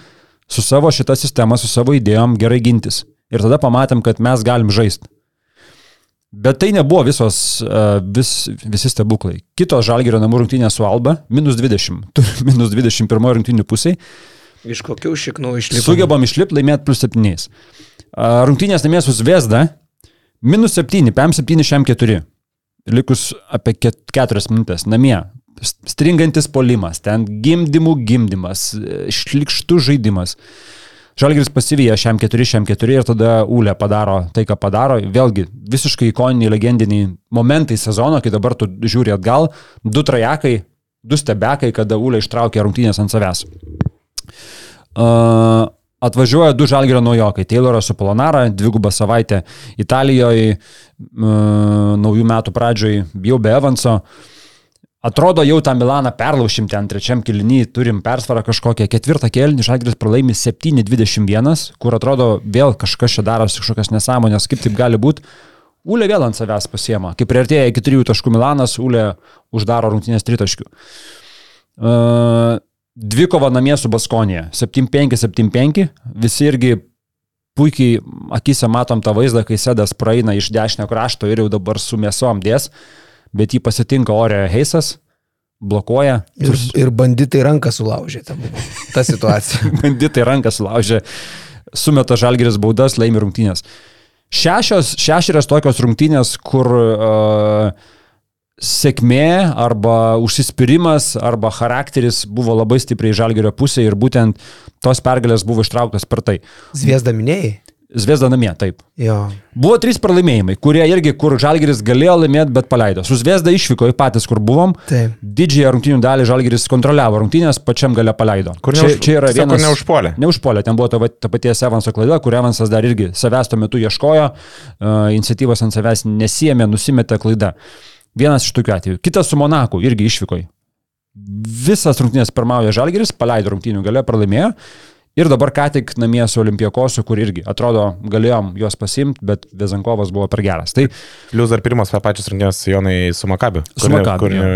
su savo šitą sistemą, su savo idėjom gerai gintis. Ir tada pamatėm, kad mes galim žaisti. Bet tai nebuvo visos, e, vis, visi stebuklai. Kitos žalgerio namų rungtynės su Alba - minus 20. Turi minus 21 rungtynių pusiai. Iš kokių šiknų išlipo? Sugebam išlipti, laimėti plus 7. Rungtynės namie su Zvezda - minus 7, PM7, šiam4. Likus apie 4 minutės namie. Stringantis polimas, ten gimdymų gimdymas, šlikštų žaidimas. Žalgiris pasivyja šiam 4, šiam 4 ir tada Ūlė padaro tai, ką padaro. Vėlgi, visiškai ikoniniai, legendiniai momentai sezono, kai dabar tu žiūri atgal, du trajekai, du stebekai, kada Ūlė ištraukė rungtynės ant savęs. Uh, atvažiuoja du žalgerio naujokai - Tayloras su Polonara, dvigubą savaitę Italijoje, naujų metų pradžioj jau be Evanso. Atrodo, jau tą Milaną perlaušim ten trečiam kilinį, turim persvarą kažkokią. Ketvirtą kilinį Žalgiris pralaimi 7-21, kur atrodo vėl kažkas čia darosi kažkokias nesąmonės, kaip taip gali būti. Ulė vėl ant savęs pasiema. Kai priartėja iki 3 taškų Milanas, Ulė uždaro rungtynės 3 taškių. Uh, dvikova namie su Baskonė. 7-5, 7-5. Visi irgi puikiai akise matom tą vaizdą, kai Sedas praeina iš dešinio krašto ir jau dabar su mėsom dės, bet jį pasitinka ore Heisas, blokuoja. Ir, ir banditai ranką sulaužė, ta, buvo, ta situacija. banditai ranką sulaužė, sumeta žalgeris baudas, laimi rungtynės. Šešios, šešerios tokios rungtynės, kur uh, sėkmė arba užsispyrimas arba charakteris buvo labai stipriai žalgerio pusėje ir būtent tos pergalės buvo ištrauktas per tai. Zviesda minėjai? Zviesda namie, taip. Jo. Buvo trys pralaimėjimai, kurie irgi, kur Žalgiris galėjo laimėti, bet paleido. Su Zviesda išvyko į patys, kur buvom. Taip. Didžiąją rungtynių dalį Žalgiris kontroliavo rungtynės, pačiam gale paleido. Kur čia, neuž... čia yra vienas... Kur neužpuolė. Neužpuolė, ten buvo ta, ta paties Evanso klaida, kur Evansas dar irgi savęs tuo metu ieškojo, uh, iniciatyvos ant savęs nesijėmė, nusimetė klaidą. Vienas iš tokių atvejų. Kitas su Monaku irgi išvyko. Visas rungtynės pirmauja Žalgeris, paleido rungtynių galę, pralaimėjo. Ir dabar ką tik namie su Olimpijakosu, kur irgi atrodo galėjom juos pasimti, bet Vezankovas buvo per geras. Tai Plius dar pirmas pačios rungtynės Jonai su Makabiu. Su kur, Makabiu, Kur jo.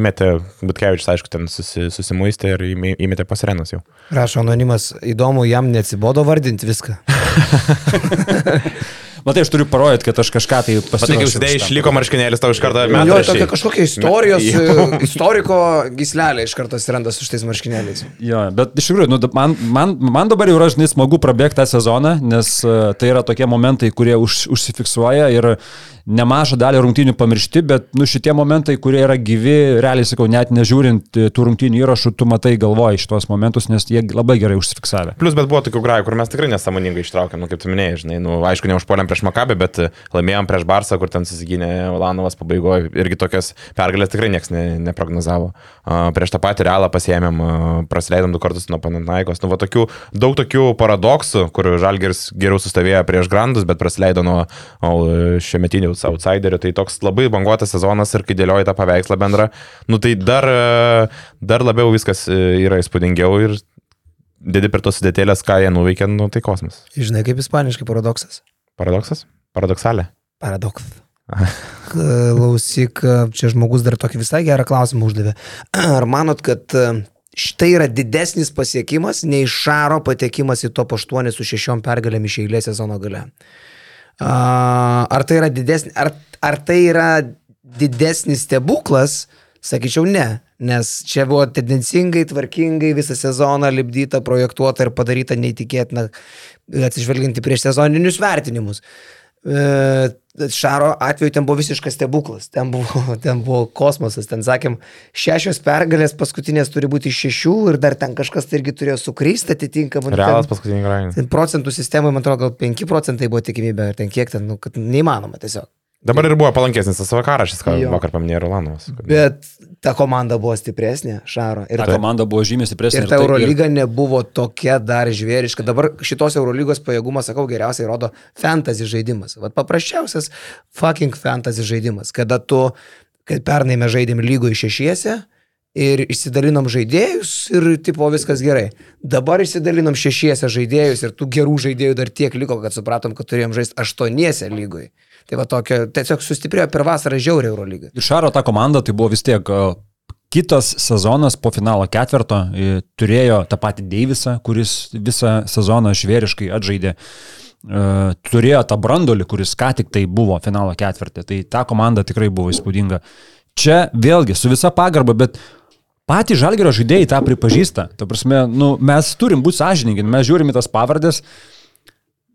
įmetė, Butkevičius, aišku, ten susi, susimuistė ir įmetė pasirenas jau. Rašo anonimas, įdomu, jam neatsibodo vardinti viską. Matai, aš turiu parodyti, kad aš kažką tai Matai, kai pasirinksiu. užsidėjai išliko marškinėlis tau iš karto Jo, metų. tokia kažkokia istorijos, Jo. e, istoriko gislelė iš karto atsiranda su šitais marškinėliais. Jo, bet iš tikrųjų, nu, man, man, man dabar jau yra, žinai, smagu prabėgti tą sezoną, nes uh, tai yra tokie momentai, kurie už, užsifiksuoja ir nemažą dalį rungtynių pamiršti, bet nu, šitie momentai, kurie yra gyvi, realiai sakau, net nežiūrint e, tų rungtynių įrašų, tu matai galvoji šitos momentus, nes jie labai gerai užsifiksavę. Plus, bet buvo tokių grajų, kur mes tikrai nesamoningai ištraukėm, nu, kaip tu minėjai, žinai, nu, aišku, neužpuolėm prieš Makabę, bet e, laimėjom prieš Barsą, kur ten susigynė Olanovas pabaigoje. Irgi tokias pergalės tikrai niekas ne, neprognozavo. Prieš tą patį realą pasiemėm, uh, prasileidom du kartus nuo Pananaikos. Nu, va, tokių, daug tokių paradoksų, kur Žalgeris geriau sustovėjo prieš Grandus, bet prasileido nuo šiemetinių outsiderių. Tai toks labai banguotas sezonas ir kai dėlioji tą paveikslą bendrą, nu, tai dar, e, dar labiau viskas e, yra įspūdingiau ir dedi per tos sudėtėlės, ką jie nuveikė, nu, tai kosmos. Žinai, kaip ispaniškai paradoksas. Paradoksas? Paradoksalė. Paradoks. Klausyk, čia žmogus dar tokį visai gerą klausimą uždavė. Ar manot, kad e, štai yra didesnis pasiekimas nei Šaro patekimas į top 8 su šešiom pergalėm iš eilės sezono gale? Ar tai yra didesnis, ar, ar tai yra didesnis stebuklas? Sakyčiau, ne, nes čia buvo tendencingai, tvarkingai visą sezoną lipdyta, projektuota ir padaryta neįtikėtina, atsižvelgiant į prieš sezoninius vertinimus. E, Šaro atveju ten buvo visiškas stebuklas, ten buvo, ten buvo kosmosas, ten sakėm, šešios pergalės paskutinės turi būti šešių ir dar ten kažkas tai irgi turėjo sukrysti atitinkamai. Realas grajų. Ten procentų sistemoje, man atrodo, gal 5 procentai buvo tikimybė, ar ten kiek ten, nu, kad neįmanoma tiesiog. Dabar ir buvo palankesnis tas vakarašys, ką Jo. vakar paminėjo Rolanovas. Bet ta komanda buvo stipresnė, Šaro. Ir, Ta komanda buvo žymiai stipresnė. ir ta tai- Eurolyga nebuvo tokia dar žvėriška. Dabar šitos Eurolygos pajėgumas, sakau, geriausiai rodo fantasy žaidimas. Vat paprasčiausias fucking fantasy žaidimas, kada tu, kad pernai mes žaidėm lygoje šešiese ir išsidalinom žaidėjus ir tipo viskas gerai. Dabar išsidalinom šešiese žaidėjus ir tų gerų žaidėjų dar tiek liko, kad supratom, kad turėjom žaisti aštuoniese lygoje. Tai va tokia, tiesiog sustiprėjo per vasarą žiauriai Eurolyga. Ir Šaro ta komanda tai buvo vis tiek kitas sezonas po finalo ketverto. e, Turėjo tą patį Deivisą, kuris visą sezoną žvėriškai atžaidė. E, Turėjo tą brandolį, kuris ką tik tai buvo finalo ketvirtė. Tai ta komanda tikrai buvo įspūdinga. Čia vėlgi su visa pagarba, bet patys žalgerio žaidėjai tą pripažįsta. Ta prasme, nu, mes turim būti sąžininkai, mes žiūrime tas pavardės.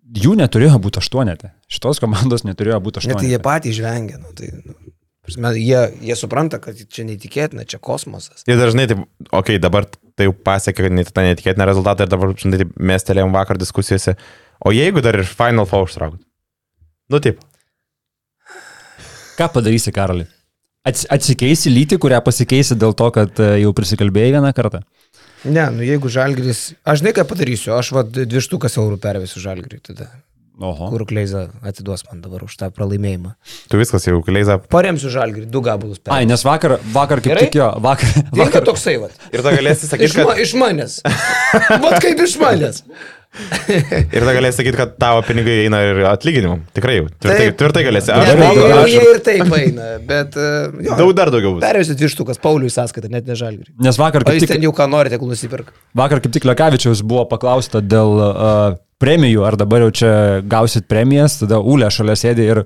Jų neturėjo būti aštuonete. Šitos komandos neturėjo būti Net tai aštuonete. jie patys žvengia. Nu, tai, nu, prasme, jie, jie supranta, kad čia neįtikėtina, čia kosmosas. Ir dažnai, taip, okei, okay, dabar tai jau pasiekė net tą netikėtiną rezultatą ir dabar, žinai, taip mestelėjom vakar diskusijose. O jeigu dar ir Final Four ištraukt? Nu taip. Ką padarysi, Karali? Ats, atsikeisi lytį, kurią pasikeisi dėl to, kad e, jau prisikalbėjai vieną kartą? Ne, nu jeigu žalgris, aš žinai ką padarysiu, aš va dvi štukas eurų pervesiu žalgrį tada. Oho. Kur Kleiza atiduos man dabar už tą pralaimėjimą. Tu viskas jau kleiza. Paremsiu žalgrį, du gabalus Ai, pervesiu. nes vakar, vakar kaip Gerai? tik jo, vakar, vakar, toksai, va. Ir tada galėsi sakyti, Iš, ma, kad... iš manęs. Vat kaip iš manęs. Ir tada galėsi sakyti, kad tavo pinigai eina ir atlyginimam. Tikrai jau. Tvirtai, Taip. tvirtai galėsi. Aš jau aš jie ir taip eina, bet... uh, jo, daug dar daugiau bus. Perėjusit vištukas Pauliui sąskaitą, net nežalgirį. Nes vakar kaip tik, ten jau ką nori, tegul nusipirk. vakar kaip tik Lekavičiaus buvo paklausta dėl uh, premijų, ar dabar jau čia gausit premijas, tada Ulė šalia sėdi ir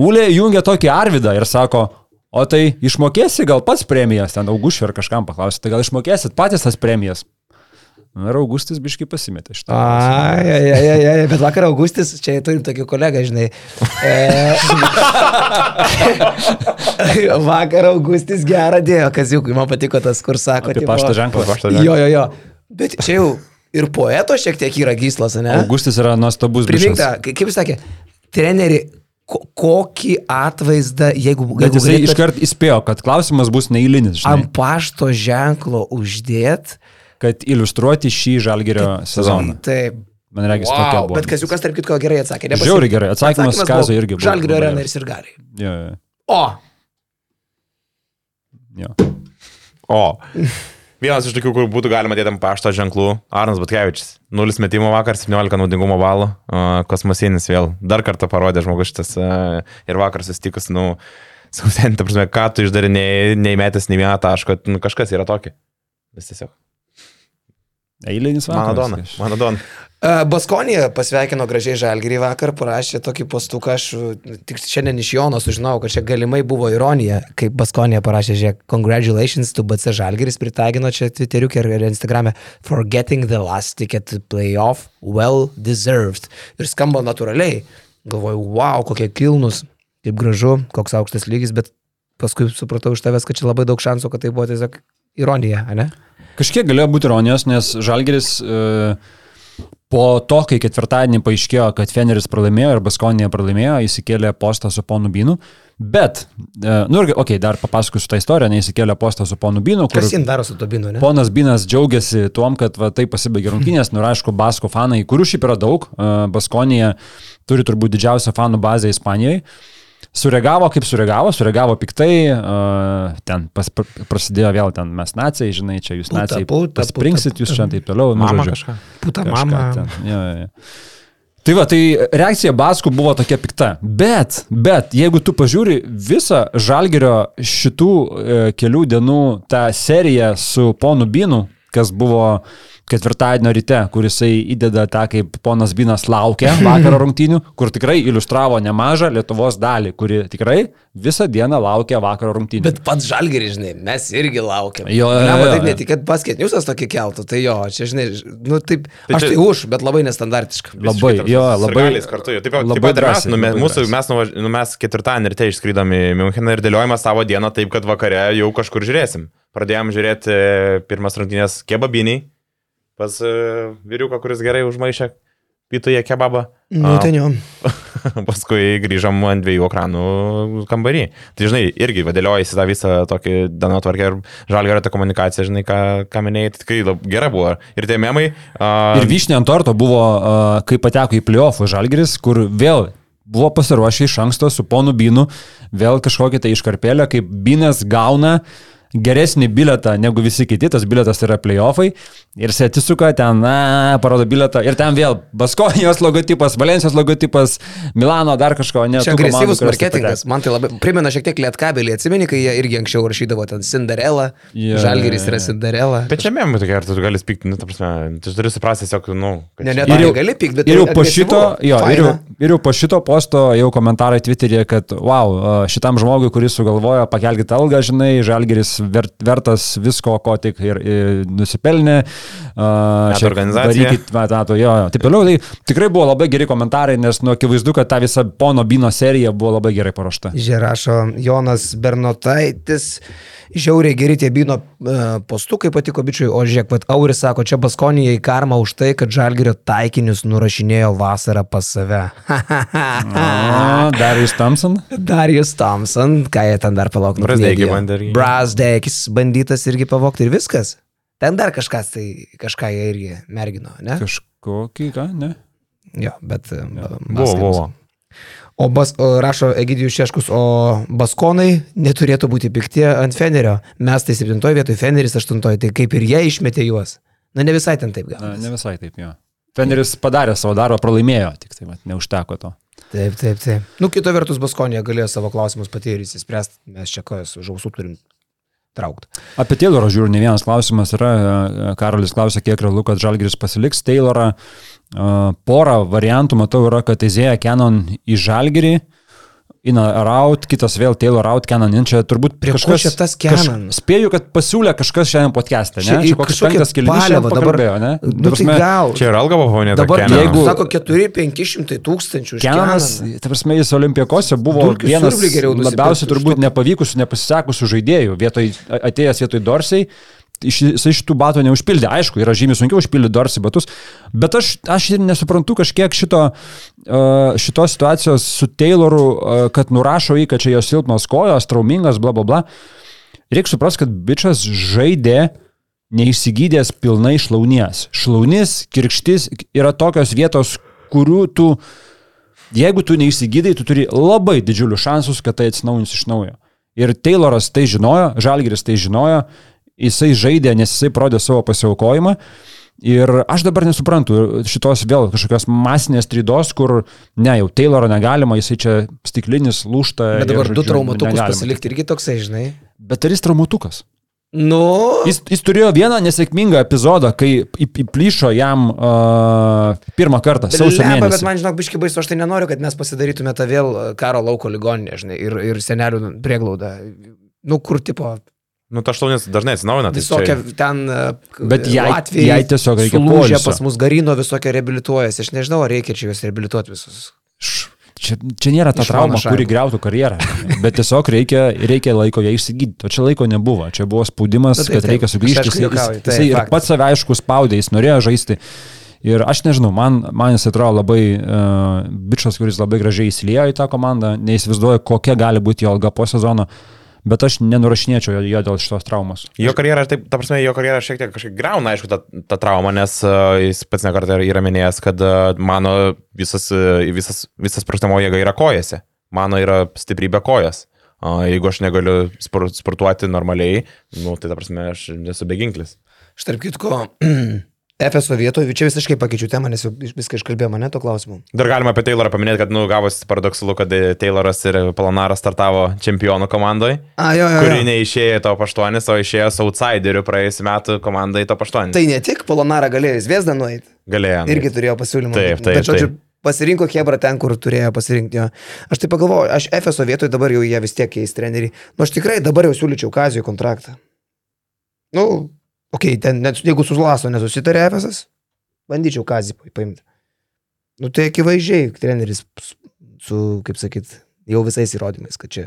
Ulė jungia tokį Arvidą ir sako, o tai išmokėsi gal pats premijas, ten Augušiu ar kažkam paklausė, tai gal išmokėsit patys tas premijas. Na Augustis biškai pasimetė šitą. Ai, ai, ai, ai, ai, bet vakar Augustis, čia turim tokį kolegą, žinai. E, vakar Augustis gerą dėjo, kas jau, man patiko tas, kur sako, tipo- pašto ženklą. Pašto ženklą. Jo, jo, jo. Bet čia jau ir poeto šiek tiek yra gyslas, ne? Augustis yra nuostabus Primink tą, kai- kaip jis sakė, treneri, ko, kokį atvaizdą, jeigu, Bet jeigu jisai galėtumėt iškart įspėjo, kad klausimas bus neįlinis, žinai, ant pašto ženklo uždėt, kad iliustruoti šį žalgerio sezoną. taip. Man reikia, wow, tokia buvo. bet Kaziukas, tarp kitko, gerai atsakė. nepasi- Žiauriai gerai, atsakymas Kazio irgi buvo Žalgirio labai arena ir sirgaliai. Jo, jo, O, jo. O. Vienas iš tokių, kur būtų galima dėti ant pašto ženklų, Arnas Batkevičius. 0 metimo vakar, 17 naudingumo balų, a, kosmosinis vėl. Dar kartą parodė žmogus šitas a, ir vakar susitikus, nu, sausen, ta prasme, ką tu išdarinėjai, neįmetęs nei vieną tašką, nu, kažkas yra tokio. Vis tiesiog. Eilinis vakaras. dona, kažkas. mano dona. E, Baskonija pasveikino gražiai Žalgirį vakar, parašė tokį postuką, aš e, tik šiandien iš Jono sužinojau, kad čia galimai buvo ironija, kaip Baskonija parašė, žiūrėk, congratulations to BC Žalgiris, pritaikino čia Twitteriukė ir Instagram'e, for getting the last ticket to playoff, well deserved. Ir skamba natūraliai. Galvoju, wow, kokie kilnus, kaip gražu, koks aukštas lygis, bet paskui supratau iš tavęs, kad čia labai daug šansų, kad tai buvo tiesiog ironija, ne? Kažkiek galėjo būti ironijos, nes Žalgeris e, po to, kai ketvirtadienį paaiškėjo, kad Feneris pralaimėjo ir Baskonija pralaimėjo, įsikėlė postą su ponu Binu. Bet, e, nu ir, okei, okay, dar papasakosiu tą istoriją, neįsikėlė postą su ponu Binu, kur Kas jin daro su Tobinu, ne? ponas Binas džiaugiasi tuom, kad va, tai pasibaigė rungtynės, nu ir aišku, Basko fanai, kurių šiaip yra daug, e, Baskonija turi turbūt didžiausią fanų bazę Ispanijoje. Sureagavo kaip sureagavo, sureagavo piktai, uh, ten pas, pr- prasidėjo vėl ten mes nacijai, žinai, čia jūs Puta, nacijai, puta, paspringsit puta, jūs čia taip toliau, nu, Mama žodžiu, kažką. Puta kažką mama. ten, jo, jo, jo. Tai va, tai reakcija Baskų buvo tokia pikta. Bet, bet, jeigu tu pažiūri visą Žalgerio šitų e, kelių dienų tą seriją su ponu Binu, kas buvo ketvirtadienio ryte, kur jisai įdeda tą, kaip ponas Binas laukia vakaro rungtynių, kur tikrai iliustravo nemažą Lietuvos dalį, kuri tikrai visą dieną laukia vakaro rungtynių. Bet pats žalgeris, žinai, mes irgi laukiam. Jo, jo, Na, jo, taip jo. netikėt basketniusas tokį keltų, tai jo, čia, žinai, nu taip, Tai aš tai už, bet labai nestandartiška. Labai, jo, labai- kartu. Taip, pat- labai taip drąsiai, nu, mes, mūsų, mes, nu, mes ketvirtadienį ryte išskrydom į Müncheną ir dėliojame savo dieną taip, kad vakare jau kažkur žiūrėsim. Pradėjom žiūrėti e, pirmas rungtynės kebabiniai pas e, vyriuką, kuris gerai užmaišė pitoje kebabą. Nu, ten jo. Paskui grįžom ant dviejų ekranų kambarį. Tai žinai, irgi vadėliojasi tą visą tokį dienotvarkę ir žalgerio tą komunikaciją, žinai, ką, ką minėjai, tai tikrai gera buvo. Ir tie memai. Uh, Ir vyšnė ant torto buvo, a, kai pateko į playoffų Žalgiris, kur vėl buvo pasiruošę iš anksto su ponu Binu, vėl kažkokią tai iškarpėlę, kaip Binas gauna geresnį biletą negu visi kiti, tas biletas yra playoffai ir jis atsisuka ten, na, parodo biletą ir ten vėl Baskonijos logotipas, Valencijos logotipas, Milano dar kažko, ne. Čia agresyvus marketingas, man tai labai primena šiek tiek lietkabelį, atsimeni, kai jie irgi anksčiau rašydavo ten Cinderella, Jo, žalgeris yra. Cinderella. Bet čia memai tokie, ar tu gali spykti, nu, ta prasme, tu turi suprasti tiesiog, nu, kad Ne, ne, Ir tai jau- gali pykt, bet Ir jau po šito, jo, ir jau, ir jau po šito posto jau komentarai Twitter'e, kad, wow, šitam žmogui, kuris sugalvojo pakelkite algą, žinai, žalgeris vert, vertas visko, ko tik ir, ir nusipelnė. Uh, Metų organizacija. Varykit, metato, jo, jo. Taip toliau, tai tikrai buvo labai geri komentarai, nes, nu, akivaizdu, kad ta visa pono Bino serija buvo labai gerai paruošta. Žerašo Jonas Bernotaitis. Žiauriai geri tie bino uh, postukai patiko bičiui, o žiūrėk, pat Auris sako, čia Baskonijai karma už tai, kad Žalgirio taikinius nurašinėjo vasarą pas save. Darius Thompson. Darius Thompson, ką jie ten dar palauk. Brazdeikį nukniedėjo? bandė irgi. Brazdeikis bandytas irgi pavokti ir viskas. Ten dar kažkas tai, kažką jie irgi mergino, ne? Kažkokį, ką, ne? Jo, bet... e, ba- Buvo, buvo. O, bas, rašo Egidijus Šeškus, o Baskonai neturėtų būti pikti ant Fenerio. Mes tai 7 vietoje, Feneris 8, tai kaip ir jie išmetė juos. Na ne visai ten taip Na, gal. ne visai taip, jo. Feneris padarė savo darbą, pralaimėjo, tik tai vat, neužteko to. Taip, taip, taip. Nu, kita vertus, Baskonė galėjo savo klausimus pati ir įsispręsti, mes čia kas už ausų turim traukti. Apie Taylorą žiūriu, ne vienas klausimas yra. e, Karolis klausia, kiek realu, kad Žalgiris pasiliks Taylorą. E, Porą variantų matau yra, kad Izėja Canon į Žalgirį, in or out, kitas vėl Taylor out, Canon in. Čia turbūt Prie ko čia tas Canon? spėju, kad pasiūlė kažkas šiandien podcast'e, ne? Čia koks penktas šiandien dabar. pakalbėjo, ne? Nu, Ta tai prasme, gal. Čia ir alga buvo paminėta. Dabar, Kenanas. jeigu sako 4-500 tūkstančių už Kenanas, ta prasme, jis Olimpijakose buvo Dulkių vienas labiausiai už turbūt nepavykusių, nepasisekusių žaidėjų, vietoj, atėjęs vietoj Dorsiai. Iš, jisai šitų batų neužpildė. Aišku, yra žymiai sunkiau užpildyti Dorsi batus, bet aš, aš ir nesuprantu kažkiek šito, uh, šitos situacijos su Tayloru, uh, kad nurašo į, kad čia jo silpnos kojos, traumingas, bla bla bla. Reikia suprasti, kad bičias žaidė neišsigydęs pilnai šlaunies. Šlaunis, kirkštis yra tokios vietos, kurių tu, jeigu tu neišsigydai, tu turi labai didžiulius šansus, kad tai atsinaujins iš naujo. Ir Tayloras tai žinojo, Žalgiris tai žinojo, jisai žaidė, nes jisai parodė savo pasiaukojimą. Ir aš dabar nesuprantu šitos vėl kažkokios masinės tridos, kur ne, jau Tayloro negalima, jisai čia stiklinis lūšta. Bet dabar ir, du traumatukus negalima. pasilikti irgi toksai, žinai. Bet ar jis traumatukas? Nu, Jis, jis turėjo vieną nesėkmingą epizodą, kai įplyšo jam uh, pirmą kartą, sausio Lemba, bet mėnesį. man žinok, biški baisu, aš tai nenoriu, kad mes pasidarytume tą vėl karo lauko ligoninę, žinai, ir, ir senelių prieglaudą. Nu, kur tipo, Nu, ta šlaunis dažnai atsinaujina. tai visokia čia- ten... e, Bet jai- Latvijai jai tiesiog reikia poilsio. pas mus garino visokie reabilituojasi. Aš nežinau, ar reikia čia juos reabilituoti visus. Š- Čia, čia nėra ta trauma, mano kuri greutų karjerą, bet tiesiog reikia, reikia laiko ją išsigydyti. O čia laiko nebuvo, čia buvo spaudimas, Na, taip, kad taip. reikia sugrįžti. juokauju, jis, tai jisai ir pats save aišku spaudė, jis norėjo žaisti. Ir aš nežinau, man, man jis atrodo labai uh, bičias, kuris labai gražiai įsiliejo į tą komandą, neįsivaizduoju, kokia gali būti jo alga po sezono, bet aš nenurašinėčiau jo, jo dėl šitos traumos. Jo karjerą, taip, ta prasme, jo karjerą šiek tiek kažkaip greuna, aišku, ta, ta trauma, nes uh, jis pats nekartą yra minėjęs, kad uh, mano visas, uh, visas, visas prastamo jėga yra kojose. Mano yra stiprybė kojas. Uh, jeigu aš negaliu spor, sportuoti normaliai, nu, tai ta prasme, aš nesu beginklis. Štarp kitko, Efeso vietoje, čia visiškai pakeičiu temą, nes viską iškalbėjome, ne to klausimu. Dar galima apie Taylorą paminėti, kad, nu, gavosi paradoksalu, kad Tayloras ir Palonaras startavo čempionų komandoje, kuri jo. neišėjo top 8, o išėjo su outsideriu praėjusiu metu komandai top 8. Tai ne tik Polonara galėjo Zviesdą nueiti, galėjo. nu. irgi turėjo pasiūlymą. Taip, taip, Bet, žodžiu, taip. pasirinko Hebra ten, kur turėjo pasirinkti. Jo. Aš tai pagalvoju, aš Efeso vietoje dabar jau jie vis tiek keis treneriį. Nu, aš tikrai dabar jau siūlyčiau Kazijų kontraktą. Nu, okei, okay, ten, net jeigu su Laso nesusitarė Efesas, bandyčiau Kazį paimti. Nu, tai akivaizdžiai treneris su- kaip sakyt, jau visais įrodymais, kad čia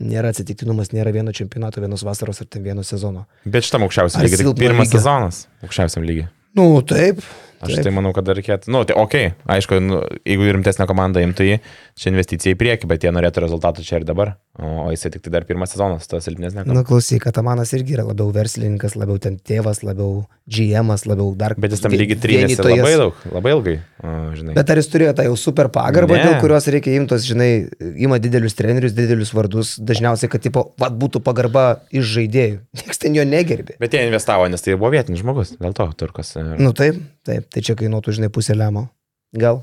nėra atsitiktinumas, nėra vieno čempionato, vienos vasaros ar ten vieno sezono. Bet šitam aukščiausiam lygiai. tik Pirmas lygio? sezonas aukščiausiam lygiai. Nu, taip. Aš Taip. tai manau, kad dar reikėtų. Nu, tai ok, aišku, nu, jeigu rimtesnė komanda imtų jį, čia investicija į priekį, bet jie norėtų rezultatų čia ir dabar. O, o jisai tik tai dar pirmas sezonas, tas silpnesnė. Na, klausyk, Katamanas irgi yra labiau verslininkas, labiau ten tėvas, labiau GM, labiau dar. Bet jis tam lygiai trynėsi labai daug, labai ilgai, o, žinai. Bet ar jis turėjo tą jau super pagarbą, Ne. dėl kurios reikia imtos, žinai, ima didelius trenerius, didelius vardus, dažniausiai, kad, tipo, vad būtų pagarba iš žaidėjų. Niekas ten jo negerbė. Bet jie investavo, nes tai buvo vietinis žmogus, dėl to turkas. e, Nu taip, taip, tai čia kainuotų, žinai, pusę lemo. Gal.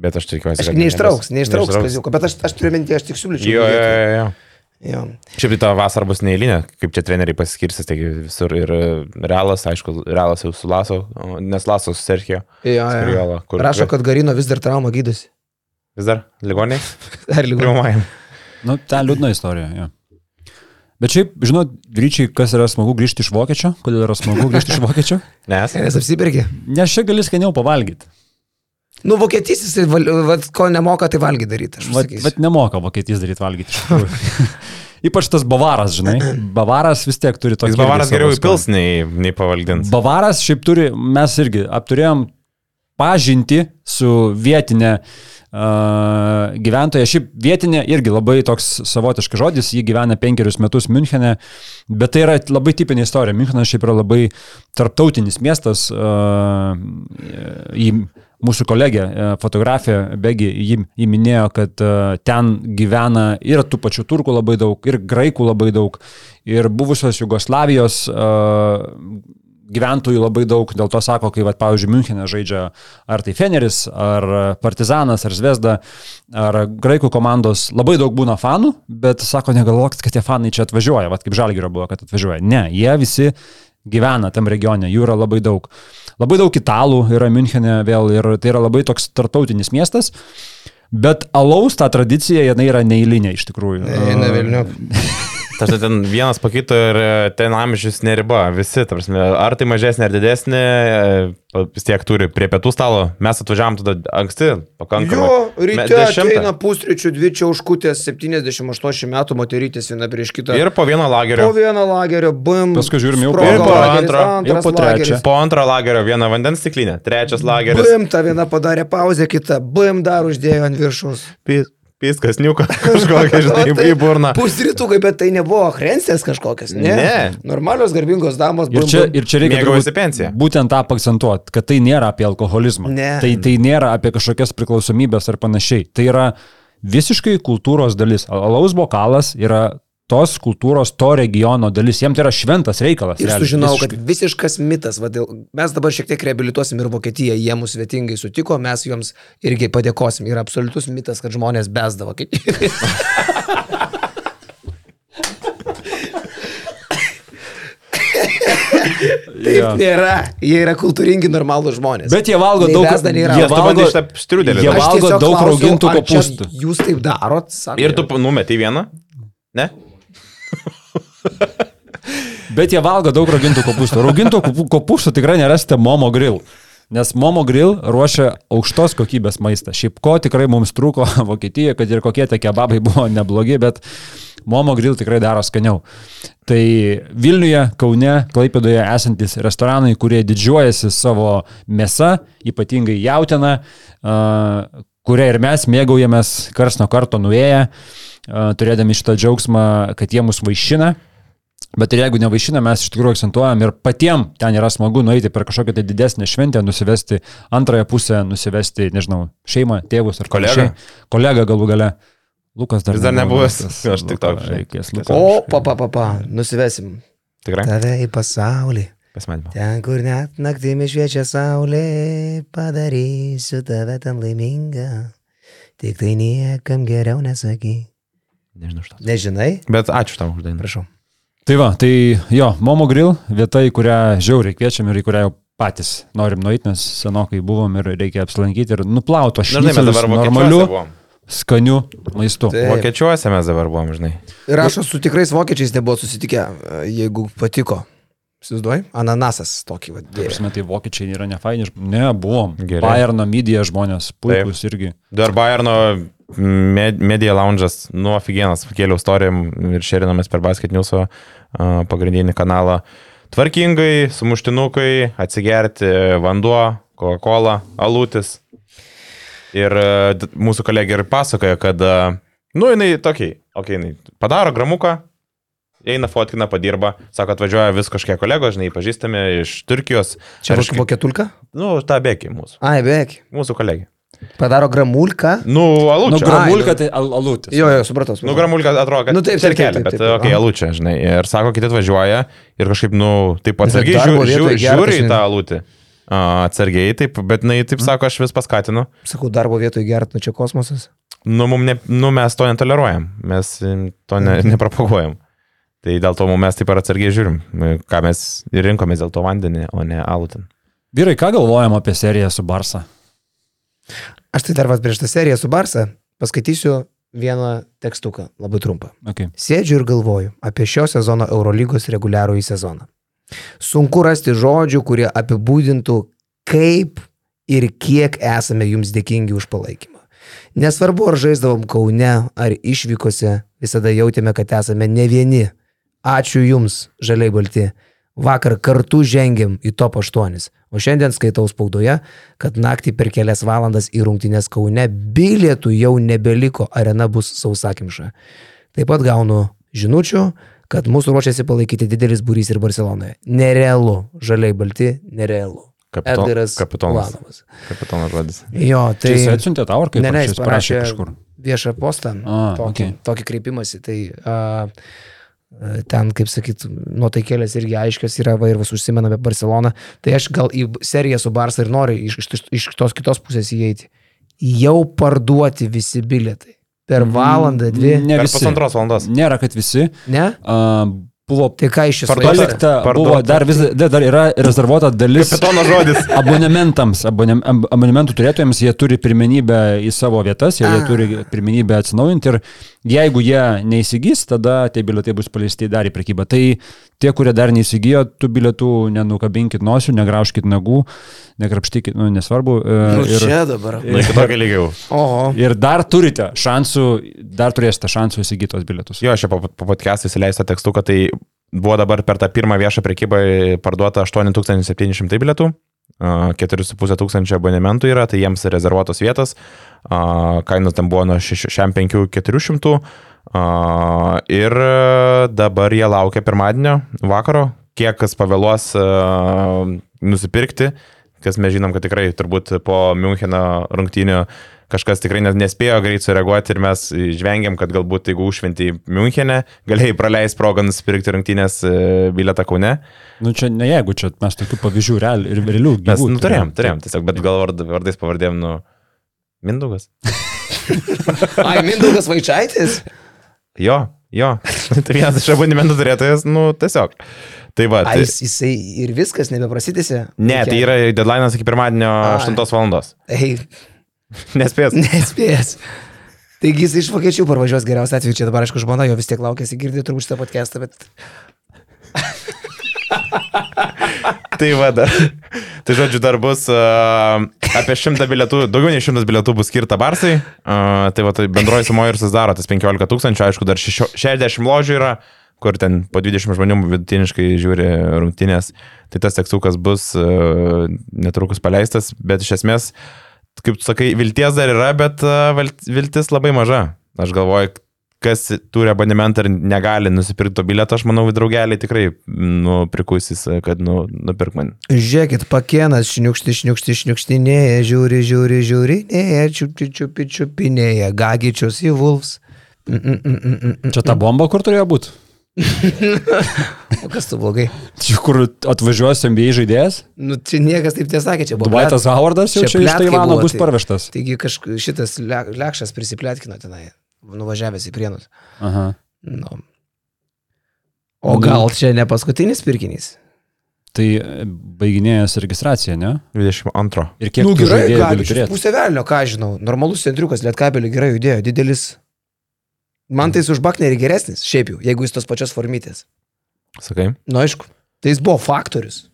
Bet aš tikiuosi, Aš kad neištrauks, nebus- neištrauks kaziuko, bet aš, aš turiu mintį, aš tik siūlyčiau. Jo, jo, jo, jo. jo. Šiaip tai ta vasara bus neįlinė, kaip čia treneriai pasiskirsis, taigi visur ir e, Realas, aišku, Realas jau su Laso, nes Laso su Sergio. Jo, jo. Kur- Rašo, kad Garino vis dar trauma gydosi. Vis dar ligoniai? Ar? Pirmajam. Nu, ten liūdna istorija. Ja. Bet šiaip, žinot, ryčiai, kas yra smagu grįžti iš vokiečio? Kodėl yra smagu grįžti iš vokiečio? Nes? Nes apsipirkė. Nes čia gali skaniau pavalgyti. Nu, vokietys, jis, vat, ko nemoka, tai valgy daryti. Aš Bet, bet nemoka vokietys daryti valgyti. Ypač tas bavaras, žinai. Bavaras vis tiek turi tokį... Jis Bavaras geriau įpils, nei, nei pavaldins. Bavaras šiaip turi, mes irgi apturėjom pažinti su vietinė uh, gyventoja. Šiaip vietinė irgi labai toks savotiškas žodis, ji gyvena penkerius metus Münchene, bet tai yra labai tipinė istorija. Münchenas šiaip yra labai tarptautinis miestas. Uh, į mūsų kolegė, fotografė Begi, ji, ji minėjo, kad ten gyvena ir tų pačių turkų labai daug, ir graikų labai daug, ir buvusios Jugoslavijos gyventojų labai daug, dėl to sako, kai, vat, pavyzdžiui, Münchenė žaidžia ar tai Feneris, ar Partizanas, ar Zvezda, ar graikų komandos, labai daug būna fanų, bet sako, negalvok, kad tie fanai čia atvažiuoja, vat kaip Žalgirio buvo, kad atvažiuoja. Ne, jie visi gyvena tam regione, jų yra labai daug. Labai daug italų yra Münchenė vėl ir tai yra labai toks tartautinis miestas. Bet alaus ta tradicija, jinai yra neįlinė iš tikrųjų. Eina Vilnių. Tas ten vienas pakito ir e, ten amžius neriba. Visi, ta prasme, ar tai mažesnė ar didesnė, e, vis tiek turi prie pietų stalo. Mes atvažiavam tada anksti, pakankamai. Jo, ryte ateina pusryčių, dvi čia užkutės 70-80 metų moterytės viena prieš kitą. Ir po vieną po lagerio. vieną lagerio, bum. Paskui žiūrim jau po antro. Antro. Jau po trečią. lageris. Po antrą lagerio vieną vandens stiklinę, trečias lageris. Bum, ta viena padarė pauzę, kita, bum, dar uždėjo ant viršus. Pis- Piskas, niuka, kažkokia, žinai, į- į burną. Pusrytukai, bet tai nebuvo hrensės kažkokios, ne? Ne. Normalios garbingos damos. Ir bum, čia, ir čia reikia turbūt pensiją. būtent tą akcentuoti, kad tai nėra apie alkoholizmą. Ne. Tai, tai nėra apie kažkokias priklausomybės ar panašiai. Tai yra visiškai kultūros dalis. Alaus bokalas yra tos kultūros, to regiono dalis. Jiems tai yra šventas reikalas. Ir sužinojau, kad visiškas mitas, va, dėl, mes dabar šiek tiek reabilituosim ir Vokietiją, jie mūsų svetingai sutiko, mes joms irgi padėkosim. Yra absoliutus mitas, kad žmonės besdavo. Taip Jo. nėra, jie yra kultūringi, normalūs žmonės. Bet jie valgo Nei daug, nei jie valgo, šitą striudelį jie valgo daug klausiau, raugintų kopūstų. Jūs taip darot, sako. Ir tu numetei vieną? Ne? Bet jie valgo daug raugintų kopūstų. Raugintų kopū- kopūstų tikrai nerasite Momo Grill. Nes Momo Grill ruošia aukštos kokybės maistą. Šiaip ko tikrai mums trūko Vokietijoje, kad ir kokie tie kebabai buvo neblogi, bet Momo Grill tikrai daro skaniau. Tai Vilniuje, Kaune, Klaipėdoje esantis restoranai, kurie didžiuojasi savo mėsa, ypatingai jautiena, kuria ir mes mėgaujamės kars nuo karto nuėję, turėdami šitą džiaugsmą, kad jie mus vaišina. Bet ir jeigu nevaišina, mes iš tikrųjų akcentuojam ir patiem ten yra smagu nueiti per kažkokią tai didesnę šventę, nusivesti antrąją pusę, nusivesti, nežinau, šeimą, tėvus ar Kolegą. panašiai. Kolegą galų gale. Lukas dar, Vis dar nebuvo nebuvęs. Aš tik žinai. Reikės Luką. O, papa, papa, nusivesim. Tikrai? Tave į pasaulį. Pasimatymą. Ten, kur net naktimi šviečia saulė, padarysiu tave ten laimingą. Tik tai niekam geriau nesaky. Nežinau to. Nežinai? Bet ačiū tau už dainą. Prašau. Tai va, tai jo, Momo Grill, vieta, į kurią žiauriai kviečiam ir į kurią jau patys norim nueiti, nes senokai buvom ir reikia apsilankyti ir nuplauto šnicelius normaliu, buvom. skaniu maistu. Taip. Vokiečiuose mes dabar buvom, žinai. Ir aš su tikrais vokiečiais nebuvo susitikę, jeigu patiko. Įsivaizduoji? Ananasas tokį vadinasi. Prasme, tai vokiečiai yra nefaini, ne, buvom. Gerai. Bayerno media žmonės, puikus irgi. Dar Bayerno med, Media Lounge'as, nu, aфиgenas, kėliau istorijom ir šerinomės per Basket News pagrindinį kanalą. Tvarkingai, sumuštinukai, atsigerti vanduo, Coca-Cola, alutis. Ir d- mūsų kolegė ir pasakoja, kad, e, nu, jinai tokiai, okay, jinai padaro gramuką, eina fotkina, padirba, sako, atvažiuoja vis kažkiek kolegos, žinai, pažįstami iš Turkijos. Čia Ar kažkokia vokietulka? Nu, tą bėgį mūsų, Ai, beveik. mūsų kolegė. Padaro gramulką. Nu, Nu, alučia. gramulka tai al alutis. Jo, jo, supratau. Nu, gramulka atrodo, kad Nu, taip, taip, cerkelė, taip, taip, bet, taip, okei, aha. alučia, žinai. Ir sako, kiti atvažiuoja ir kažkaip, nu, taip atsargiai žiūri, žiūri, žiūri į tą alutį. A, Atsargiai, taip, bet, na, taip sako, aš vis paskatinu. Sakau, darbo vietoje gert, nu čia kosmosas. Nu, mum ne, nu, mes to netoleruojam, mes im, to ne, nepropaguojam. Tai dėl to mes taip ir atsargiai žiūrim, ką mes rinkomės dėl to vandenį, o ne alutin. Vyrai, ką galvojam apie seriją su Barsa? Aš tai dar vas prieš tą seriją su Barsa paskaitysiu vieną tekstuką, labai trumpą. Okay. Sėdžiu ir galvoju apie šio sezono Eurolygos reguliarųjį sezoną. Sunku rasti žodžių, kurie apibūdintų, kaip ir kiek esame jums dėkingi už palaikymą. Nesvarbu, ar žaisdavom Kaune, ar išvykose, visada jautėme, kad esame ne vieni. Ačiū Jums, žaliai balti. Vakar kartu žengėm į top 8, o šiandien skaitau spaudoje, kad naktį per kelias valandas į rungtynės Kaune bilietų jau nebeliko, arena bus sausakimša. Taip pat gaunu žinučių, kad mūsų ruošiasi palaikyti didelis būrys ir Barcelonoje. Nerealu, žaliai balti, nerealu. Kapito- Edgaras kapitonas. Ulanovas. Kapitono žodis. Jo, Tai jis atsiuntė tau ar kaip? Ne, ne, jis parašė parašė kažkur. viešą postą, A, tokį, okei. tokį kreipimąsi. Tai, a, E, Ten, kaip sakyt, nuotaikėlės irgi aiškios yra, va ir vis užsimena apie Barceloną. Tai aš gal į seriją su Barça ir noriu iš, iš, iš tos kitos pusės įeiti. Jau parduoti visi bilietai. Per valandą, dvi. Ne Per visi. pusantros valandos. Nėra, kad visi. Ne? Uh, buvo Tai ką iš jūsų palikta, buvo dar, vis, dar yra rezervuota dalis Kapitono žodis. abonementams, abonem, ab- abonementų turėtojams, jie turi pirmenybę į savo vietas, jie, jie turi pirmenybę atsinaujinti ir jeigu jie neįsigys, tada tie bilietai bus paleisti dar į prekybą. Tai tie, kurie dar neįsigijo tų bilietų, nenukabinkit nosių, negraužkit nagų, nekrapštykit, nu, nesvarbu. e, Nu, ir, čia dabar. Na, iki tokio lygio. Oho. ir dar turite šansų, dar turėsite šansų įsigyti tos bilietus. Jo, aš čia po, po podcast'o įsileistą tekstuką, tai buvo dabar per tą pirmą viešą prekybą parduota 8700 bilietų. a, 4,5 tūkstančio abonementų yra, tai jiems rezervuotos vietos, kainos ten buvo nuo 65-400 ir dabar jie laukia pirmadienio vakaro, kiek kas pavėluos nusipirkti, kas mes žinom, kad tikrai turbūt po Müncheno rungtynių kažkas tikrai nespėjo greit sureaguoti ir mes žvengiam, kad galbūt jeigu užšventi Münchenė, galėjai praleisti progą nusipirkti rungtynės e, bilietą Kaune. Nu čia ne jeigu, čia mes tokių pavyzdžių real, ir realių. Mes gyvų nu, turėjom, turėjom, tiesiog, bet gal vard, vardais pavardėm, nu, Mindaugas. Ai, Mindaugas Vaičiaitis? Jo, jo, tai vienas iš abonementų turėtojas, nu, tiesiog. Tai va, Ai, tai, jis, jisai ir viskas nebeprasitėsi? ne, tai yra deadline'as iki pirmadienio Ai. 8 valandos. Ei, Nespės. nespėjęs. Taigi jis iš vokiečių parvažiuos geriausiu atveju, čia dabar aišku žmona jo vis tiek laukėsi, girdė turbūt šitą podcastą, bet... Tai va, dar. Tai žodžiu, dar bus uh, apie šimtą bilietų, daugiau nei šimtas bilietų bus skirta Barsai. Uh, tai va, tai bendroji sumoja ir susidaro tas 15 tūkstančių, aišku, dar šešio- 60 ložių yra, kur ten po 20 žmonių vidutiniškai žiūri rungtynės. Tai tas tekstukas bus uh, netrukus paleistas, bet iš esmės, kaip tu sakai, vilties dar yra, bet uh, viltis labai maža. Aš galvoju, kas turi abonementą ir negali nusipirkti to bileto, aš manau, draugeliai tikrai, nu, prikusis, kad, nu, nupirk man. Žiūrėkit, pakienas šniukšti, šniukšti, šniukštinėja, žiūri, žiūri, žiūri, neja, čiupi, čiupi, čiupinėja, gagičius į vulfs. Mm, mm, mm, mm, mm, mm. Čia ta bomba, kur turėjo būti? O kas tu blogai? Čia kur atvažiuos MBA žaidėjas? Nu, čia niekas taip tiesakė, čia buvo. Dwightas Howardas jau čia čia iš Taivano buvo, bus tai- parvežtas. Taigi kažkaip šitas le- lekšas prisiplėtkino tenai, nuvažiavęs į prienus. Aha. Nu. O gal čia ne paskutinis pirkinys? Tai e, baiginėjęs registracija, ne? 22. Ir kiek nu gerai, gali turėti? Pusė velnio, ką žinau. Normalus centriukas, lietkabelį gerai judėjo, didelis. Man tai už Baknerį geresnis, šiaip jau, jeigu jis tos pačios formitės. Sakai? Nu aišku, tai jis buvo faktorius.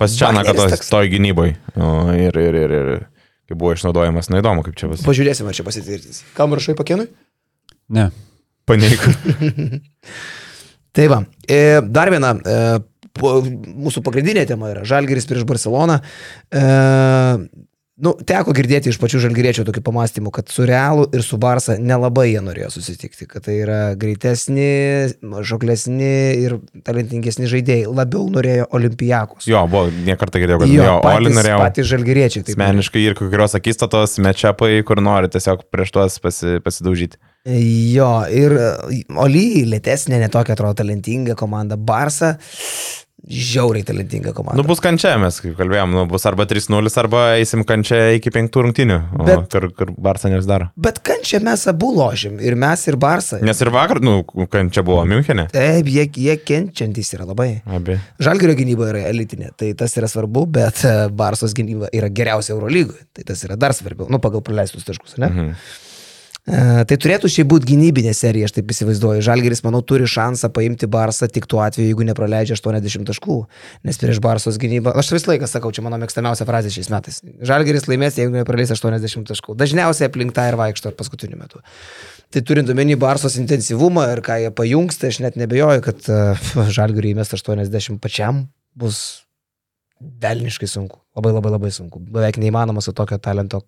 Pas Čianą, kad Wagneris to, toks. toj gynybai. O, ir, ir, ir, ir, kaip buvo išnaudojamas, na įdomu, kaip čia bus. Pažiūrėsime, ar čia pasitvirtins. Kam rašai pakienui? Ne. Paneik. Tai va, e, dar viena e, mūsų pagrindinė tema yra Žalgeris prieš Barceloną. Nu, teko girdėti iš pačių žalgeriečių tokių pamastymų, kad su Realu ir su Barsa nelabai jie norėjo susitikti, kad tai yra greitesni, žoklesni ir talentingesni žaidėjai. Labiau norėjo Olimpijakos. Jo, buvo, niekartą girdėjau, kad jo, jo Oli norėjau. patys žalgeriečiai. taip Asmeniškai ir kokios akistatos, mečiapai, kur nori tiesiog prieš tuos pasi, pasidaužyti. Jo, ir e, Oli lėtesnė, netokia atrodo talentinga komanda. Barsa žiauriai talentinga komanda. Nu, bus kančia, mes kaip kalbėjom, nu, bus arba 3-0, arba eisim kančia iki 5 rungtinių, Bet- kur, kur Barsa nesidaro. Bet kančia mes abu lošim. Ir mes, ir Barsa. Nes ir vakar, nu, kančia buvo Münchenė. Taip, jie, jie kenčiantys yra labai. Abi. Žalgirio gynyba yra elitinė, tai tas yra svarbu, bet e, Barsos gynyba yra geriausia Eurolygoje. Tai tas yra dar svarbiau, nu, pagal praleistus taškus, ne? Mhm. E, tai turėtų šiaip būti gynybinė serija, aš taip įsivaizduoju. Žalgeris, manau, turi šansą paimti Barsą tik tuo atveju, jeigu nepraleidžia 80 taškų. Nes prieš Barsos gynybą, aš visą laiką sakau, čia mano mėgstamiausia frazė šiais metais. Žalgeris laimės, jeigu nepraleis 80 taškų. Dažniausiai aplink tą ir vaikšto paskutiniu metu. Tai turint omeny Barsos intensyvumą ir ką jie pajungs, tai aš net nebejoju, kad uh, Žalgeriui įmest 80 pačiam bus velniškai sunku. Labai labai labai sunku. Beveik neįmanoma su tokio talento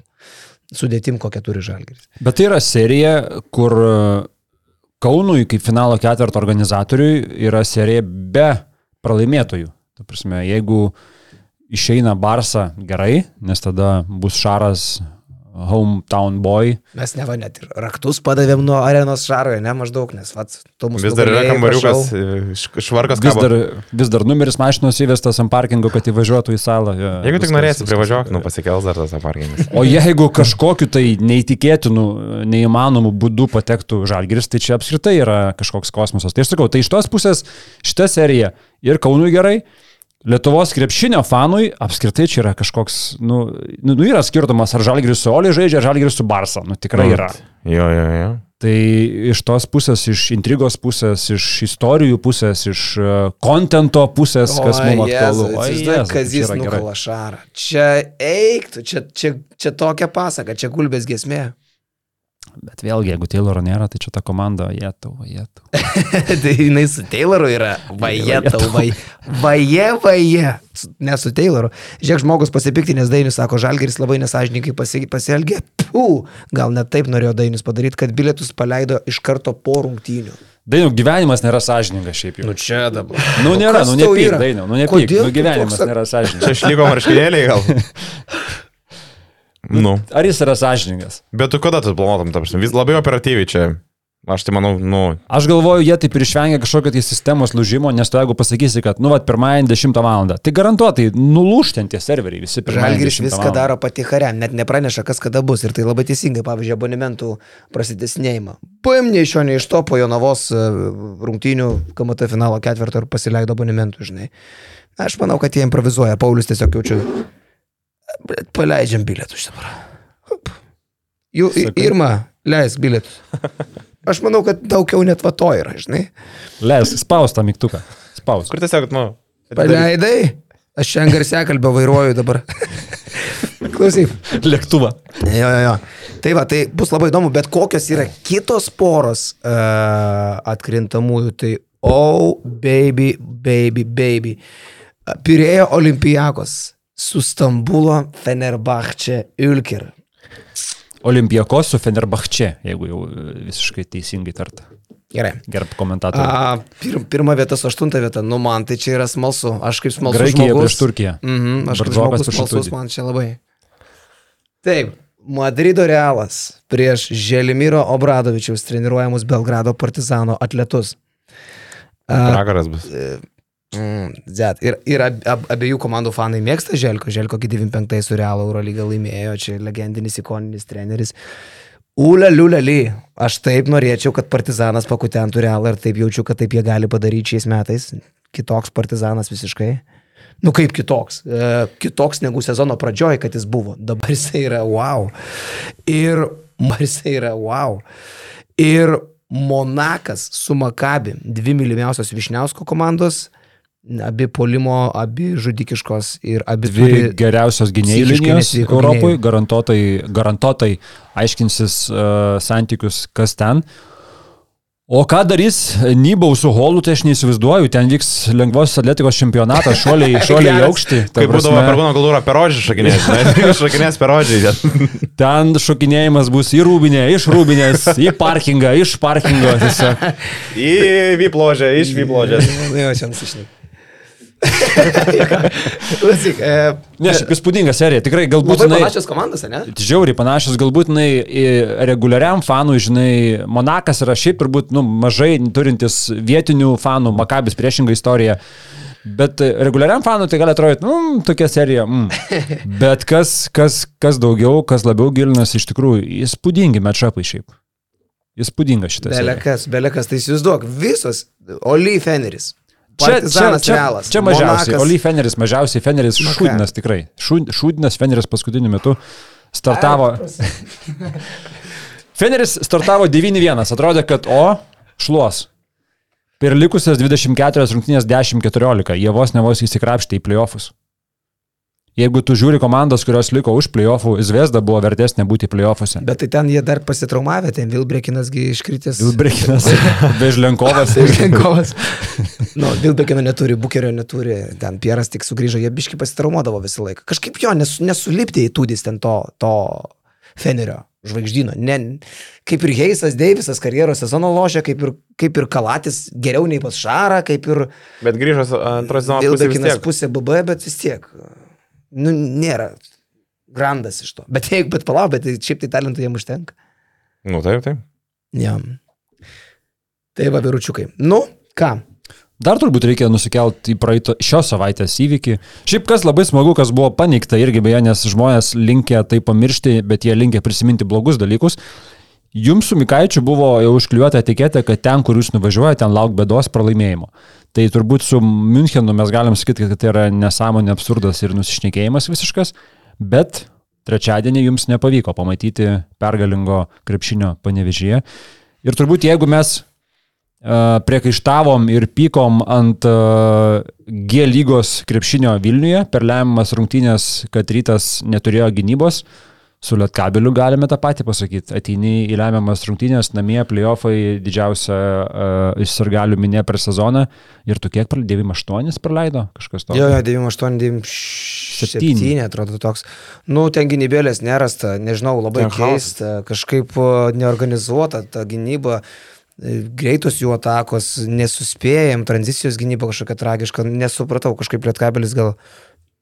sudėtim, kokią turi Žalgeris. Bet tai yra serija, kur e, Kaunui kaip finalo ketvirto organizatoriui yra serija be pralaimėtojų. Ta prasme, jeigu išeina Barsa gerai, nes tada bus Šaras hometown boy. Mes ne va net ir raktus padavėm nuo arenos šaroje, ne maždaug, nes vat, tu mūsų Vis dar yra kambariukas, š- švarkas Vis kabo. dar, vis dar numeris mašinos įvestas ant parkingo, kad įvažiuotų į salą. Jo, Jeigu tik viskas- norėsi, viskas privažiuok, nu pasikels dar tas aparkinis. O jeigu kažkokiu tai neįtikėtinu, neįmanomu būdu patektų žalgiris, tai čia apskritai yra kažkoks kosmosas. Tai aš sakau, tai iš tos pusės šita serija ir Kaunui gerai. Lietuvos krepšinio fanui apskritai čia yra kažkoks, nu, nu nu, yra skirtumas, ar žalgiris su Oli žaidžia, ar žalgiris su Barsa. Nu, tikrai yra. Jo, jo, jo. Tai iš tos pusės, iš intrigos pusės, iš istorijų pusės, iš kontento pusės, kas mums aktualu. O, Jėzau, Kas tai jis čia yra gerai. nukala šarą. Čia eiktų, čia, čia, čia tokia pasaka, čia gulbės gesmė. Bet vėlgi, jeigu Tayloro nėra, tai čia ta komanda, jie tau, jie tau. tai jinai su Tayloru yra. Vaje tau, vaje. Vaje, Ne su Tayloru. Žiūrėk, žmogus pasipiktinės Dainis sako, Žalgeris labai nesažininkai pasi- pasielgė. Pū, gal net taip norėjo Dainis padaryti, kad bilietus paleido iš karto po rungtynių. Dainiau, gyvenimas nėra sąžiningas šiaip jau. Nu čia dabar. Nu, nėra, kas nu, tau nepyk, dainiau, nu, nepyk, nu, gyvenimas toks- nėra Čia sąžiningas. išlygo marškinėliai gal. Nu. Ar jis yra sąžiningas? Bet tu kada tu planuotum, ta prasme, vis labai operatyviai čia. Aš tai manau, nu, Aš galvoju, jie taip ir išvengia kažkokio tai sistemos lūžimo, nes tu jeigu pasakysi, kad, nu, vat, pirmąjį 10 val. tai garantuotai nulūš ten tie serveriai visi pirmąjį Žalgiris 10 viską valandą. daro pati kariam, net nepraneša, kas kada bus. Ir tai labai teisingai, pavyzdžiui, abonementų prasidėsnėjimą. Paim nei iš jo, nei iš to po Jonavos e, rungtynių KMT finalo ketvirto ir pasileido abonementų, žinai. Aš manau, kad jie improvizuoja. Paulius tiesiog jaučiu. Bet paleidžiam bilietus dabar. Jų. Irma, leisk bilietus. Aš manau, kad daugiau net va to yra, žinai. Leisk, spaus tą mygtuką. Spaus. kur tiesiog, nu. Paleidai. Aš šiandien garsia kalbą vairuoju dabar. Klausyk. Lėktuvą. Jo, jo, jo. Tai va, tai bus labai įdomu, bet kokios yra kitos poros uh, atkrintamųjų, tai oh, baby, baby, baby. Pirėjo Olimpijakos su Stambulo Fenerbahče Ülker. Olimpijakos su Fenerbahče, jeigu jau e, visiškai teisingai tarta. Gerai. Gerb komentatorių. A, pir, pirma vieta su aštunta vieta, nu man tai čia yra smalsu. Aš kaip smalsus Graikija žmogus. prieš Turkiją. Mhm, aš kaip Bardzokas žmogus smalsus, man čia labai. Taip, Madrido Realas prieš Želimiro Obradovičiaus treniruojamus Belgrado partizano atletus. A, Pragaras bus. Mm, zet, ir ir ab, ab, abiejų komandų fanai mėgsta Želko. Želko iki 95 su Realo Eurolygą laimėjo, čia legendinis ikoninis treneris. Ule liuleli, aš taip norėčiau, kad partizanas pakutentų realą ir taip jaučiu, kad taip jie gali padaryti šiais metais. Kitoks partizanas visiškai. Nu kaip kitoks. E, kitoks negu sezono pradžioje, kad jis buvo. Dabar jisai yra wow. Ir dabar jisai yra wow. Ir Monakas su Makabi, dvi mylimiausios Višniausko komandos, abi polimo, abi žudikiškos ir abi Dvi turi geriausios gynėjų linijos Europoje, garantuotai, garantuotai aiškinsis uh, santykius, kas ten. O ką darys Nybau su Holu, tai aš neįsivaizduoju, ten vyks lengvosios atletikos čempionatas, šuoliai, šuoliai į aukštį. Kaip būdavo per kūno kultūrą, per rodžį šakinės. Šakinės per rodžį. Ten šokinėjimas bus į rūbinę, iš rūbinės, į parkingą, iš parkingo. Tiesiog. Į vypložę, iš vypložės. Nu, jo, čia nusišnik. Klausyk, e, Ne, šiaip įspūdinga serija, tikrai galbūt labai panašios komandos, ne? Žiauriai panašios, galbūt jinai į reguliariam fanui, žinai, Monakas yra šiaip turbūt nu, mažai turintis vietinių fanų, Makabis priešinga istorija. Bet reguliariam fanui tai gali atrodyti, nu, tokia serija. Mm. Bet kas, kas, kas daugiau, kas labiau gilinasi, iš tikrųjų, įspūdingi matšapai šiaip. Įspūdinga seriją. Belekas, belekas, tai įsivaizduok, visos, Oli Feneris. Čia, čia, Partizanas čia, Realas. čia mažiausiai. Monakas. Oli Feneris mažiausiai. Feneris ką? šūdinas tikrai. Šūd- Šūdinas Feneris paskutiniu metu startavo. Feneris startavo 9-1. Atrodė, kad o, šluos. Per likusias 24 rungtynės 10-14 jie vos ne vos įsikrapštė į playoffus. Jeigu tu žiūri komandos, kurios liko už playoffų, Zvezda buvo vertesnė būti playoffuose. Bet tai ten jie dar pasitraumavę, ten Vilbrekinasgi iškritęs. Vilbrekinas, Bežlenkovas. Vilbrekinas. nu, Vilbrekino neturi, Bukerio neturi, ten Pieras tik sugrįžo, jie biški pasitraumuodavo visą laiką. Kažkaip jo nes, nesulipdė į tūdis ten to, to Fenerio žvaigždyno. Ne, kaip ir Heisas, Deivisas karjeros sezono lošia, kaip ir, kaip ir Kalatis geriau nei pas Šarą, kaip ir Bet grįžęs antros sezono pusė Vilbekinas pusė BB, bet vis tiek. Nu, nėra. grandas iš to. Bet jeigu, bet palauk, bet tai šiaip tai talentų jiem užtenka. Nu, taip, taip. Ja. Tai va, viručiukai. Nu, ką? Dar turbūt reikia nusikelti į praeito šios savaitės įvykį. Šiaip kas labai smagu, kas buvo paneigta irgi beje, nes žmonės linkia tai pamiršti, bet jie linkia prisiminti blogus dalykus. Jums su Mikaičiu buvo jau užkliuota etiketė, kad ten, kur jūs nuvažiuojate, ten lauk bėdos pralaimėjimo. Tai turbūt su Münchenu mes galim sakyti, kad tai yra nesąmonė, absurdas ir nusišnekėjimas visiškas, bet trečiadienį jums nepavyko pamatyti pergalingo krepšinio panevežyje. Ir turbūt jeigu mes priekaištavom ir pykom ant uh, G lygos krepšinio Vilniuje per lemiamas rungtynės, kad rytas neturėjo gynybos, su Lietkabeliu galime tą patį pasakyti. Ateini į lemiamas rungtynės, namie, playoffai, didžiausia uh, išsargalių minė per sezoną ir tu kiek praleidai, 9-8 praleido kažkas to? Jo, jo, 98, 97, atrodo toks. Nu, ten gynybėlės nerasta, nežinau, labai Ten keista, kažkaip e, neorganizuota ta gynyba. e, Greitos jų atakos, nesuspėjom, tranzicijos gynyba kažkokia tragiška, nesupratau, kažkaip lietkabelis gal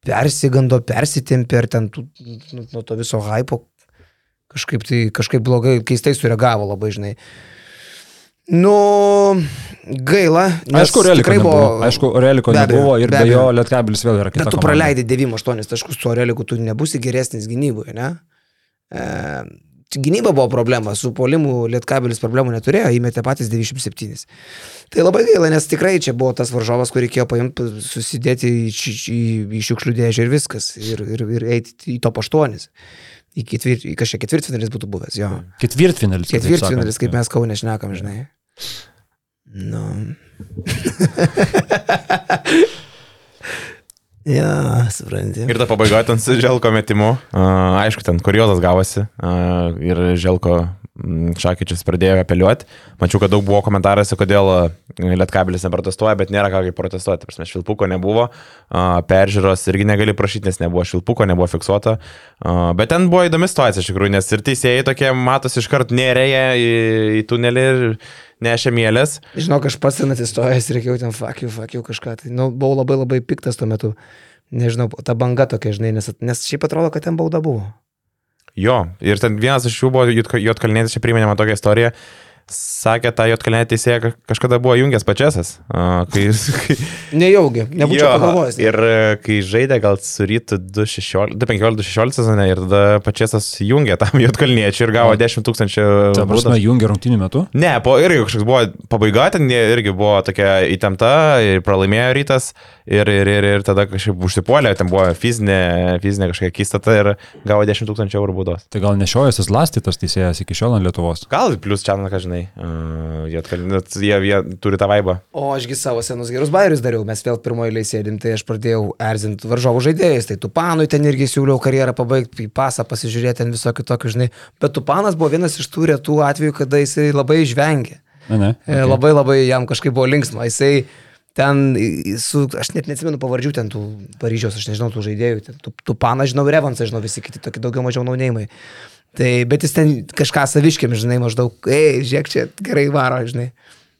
persigando, persitempė ir ten tų- nu, nuo to viso hypo kažkaip tai kažkaip blogai, keistai sureagavo labai žinai. Nu, gaila. Aišku, Reliko nebuvo. Aišku, Reliko Be abejo, nebuvo ir be be jo. Lietkabilis vėl yra Bet kita. tu praleidai 9-8 taškus su Oreliku, tu nebusi geresnis gynyboje, ne? E, gynyba buvo problema, su polimu Lietkabilis problemų neturėjo, įmetė patys 97. Tai labai gaila, nes tikrai čia buvo tas varžovas, kur reikėjo paimti, susidėti į, į, į šiukšlių dėžę ir viskas, ir, ir, ir eiti į top 8. Į, ketvir, kažkiek ketvirtfinalis būtų buvęs, jo. Ketvirtfinalis. Ketvirtfinalis, kaip mes kaunė šnekam, žinai. Nu. ja, supranti. Ir ta pabaigoje ten su Želko metimu. Aišku, ten kuriozas gavosi. Ir Želko Šakyčius pradėjo apeliuoti. Mačiau, kad daug buvo komentaruose, kodėl Lietkabilis neprotestuoja, bet nėra ką kaip protestuoti. Prasme, švilpuko nebuvo. Peržiūros irgi negali prašyti, nes nebuvo švilpuko, nebuvo fiksuota. Bet ten buvo įdomi situacija iš tikrųjų, nes ir teisėjai tokie matosi iškart nerėję į, į tunelį ir nešė mėlės. Žinok, aš pats ten atsistojęs ir reikėjo ten fuck you kažką. Tai, nu, buvau labai labai piktas tuo metu. Nežinau, ta banga tokia, žinai, nes, nes šiaip atrodo, kad ten bauda buvo. Jo, ir ten vienas iš jų buvo Jotkalnėtis, čia priminė man tokią istoriją. Sakė, ta Jotkalnė teisėja ka- kažkada buvo jungęs pačiasas. a, Kai, kai, Nejaugi, nebūčiau pagalvojęs. ir e, kai žaidė gal su rytu 2.15-2.16 sezone ir tada pačiasas jungė tam Jotkalniečiui ir gavo 10 tūkstančių. Ta prasme, jungia rungtinių metų? Ne, po irgi kažkoks buvo pabaiga, ten irgi buvo tokia įtempta ir pralaimėjo rytas ir, ir, ir, ir tada kažkaip užsipuolė, ten buvo fizinė, fizinė kažkokia kistata ir gavo 10 tūkstančių eurų baudos. Tai gal nešiojasi lastytas teisėjas iki šiol ant Lietuvos? Gal plus čia, na, ką žinai, uh, jie, jie, jie turi tą vaibą. O ašgi savo senus gerus bairius dariau, mes vėl pirmoji eilėje sėdim, tai aš pradėjau erzinti varžovų žaidėjus, tai Tupanui ten irgi siūliau karjerą pabaigti, į pasą pasižiūrėti ten visokių tokių, žinai, bet Tupanas buvo vienas iš tų retų atvejų, kada jisai labai žvengė. Ne, ne. Okay. Labai labai jam kažkaip buvo linksma, jisai ten, su, aš net neatsimenu pavardžių ten tų Paryžiaus, aš nežinau tų žaidėjų, ten, tų, tų paną žinau, Revansą žinau, visi kiti tokie daugiau mažiau naunėjimai. Tai, bet jis ten kažką saviškiam, žinai, maždaug, ei, žiūrėk, čia gerai varo, žinai.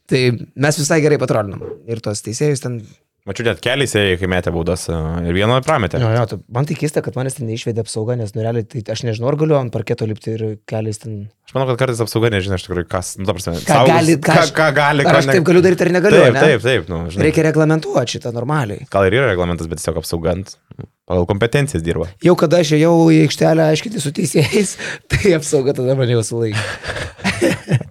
Tai mes visai gerai patrolinam. Ir tos teisėjus ten... Mačiau, net keliais kai metė baudas uh, ir vieną prametė. Jo, jo, tu, man tai keista, kad manęs ten neišvedė apsauga, nes, nu, realiai, tai aš nežinau, ar galiu ant parketo lipti ir keliais ten... Aš manau, kad kartais apsauga nežino iš tikrųjų, kas, nu, ta prasme, Ką saugus- gali, ką, ką, aš- ką gali, ko aš ne- taip galiu daryti ar negaliu? Taip, ne? taip, taip, nu, žinai. Reikia reglamentuoti šitą normaliai. Gal ir yra reglamentas, bet tiesiog apsaugant pagal kompetencijas dirba. Jau kada aš ėjau į aikštelę aiškinti su teisėjais, tai apsauga tada mane jau sulaikė.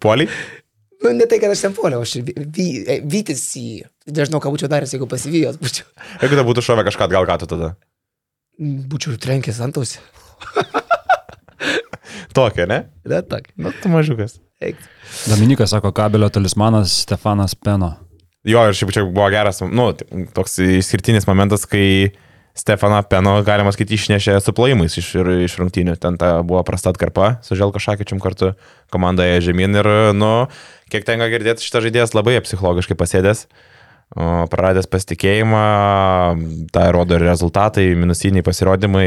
Poliai? Nu, ne tai, kad aš ten puoliau, aš vy- e, vytis jį. Nežinau, ką būčiau daręs, jeigu pasivijęs būčiau. Jeigu tai būtų šovę kažką, gal ką tu tada? Būčiau trenkęs ant ausį. Tokia, ne? Bet tak, Nu, tu mažiukas. eik. Dominikas sako, kabelio talismanas Stefanas Peno. Jo, ir šiaip čia buvo geras, nu, toks išskirtinis momentas, kai Stefano Peno, galima sakyti, išnešė su plojimais iš, iš rungtynių. Ten ta buvo prasta atkarpa, su Želko Šakyčium kartu komandoje žemyn ir, nu, kiek tenka girdėti, šitas žaidėjas labai psichologiškai pasėdęs. o, Praradęs pasitikėjimą, tai rodo ir rezultatai, minusiniai pasirodymai,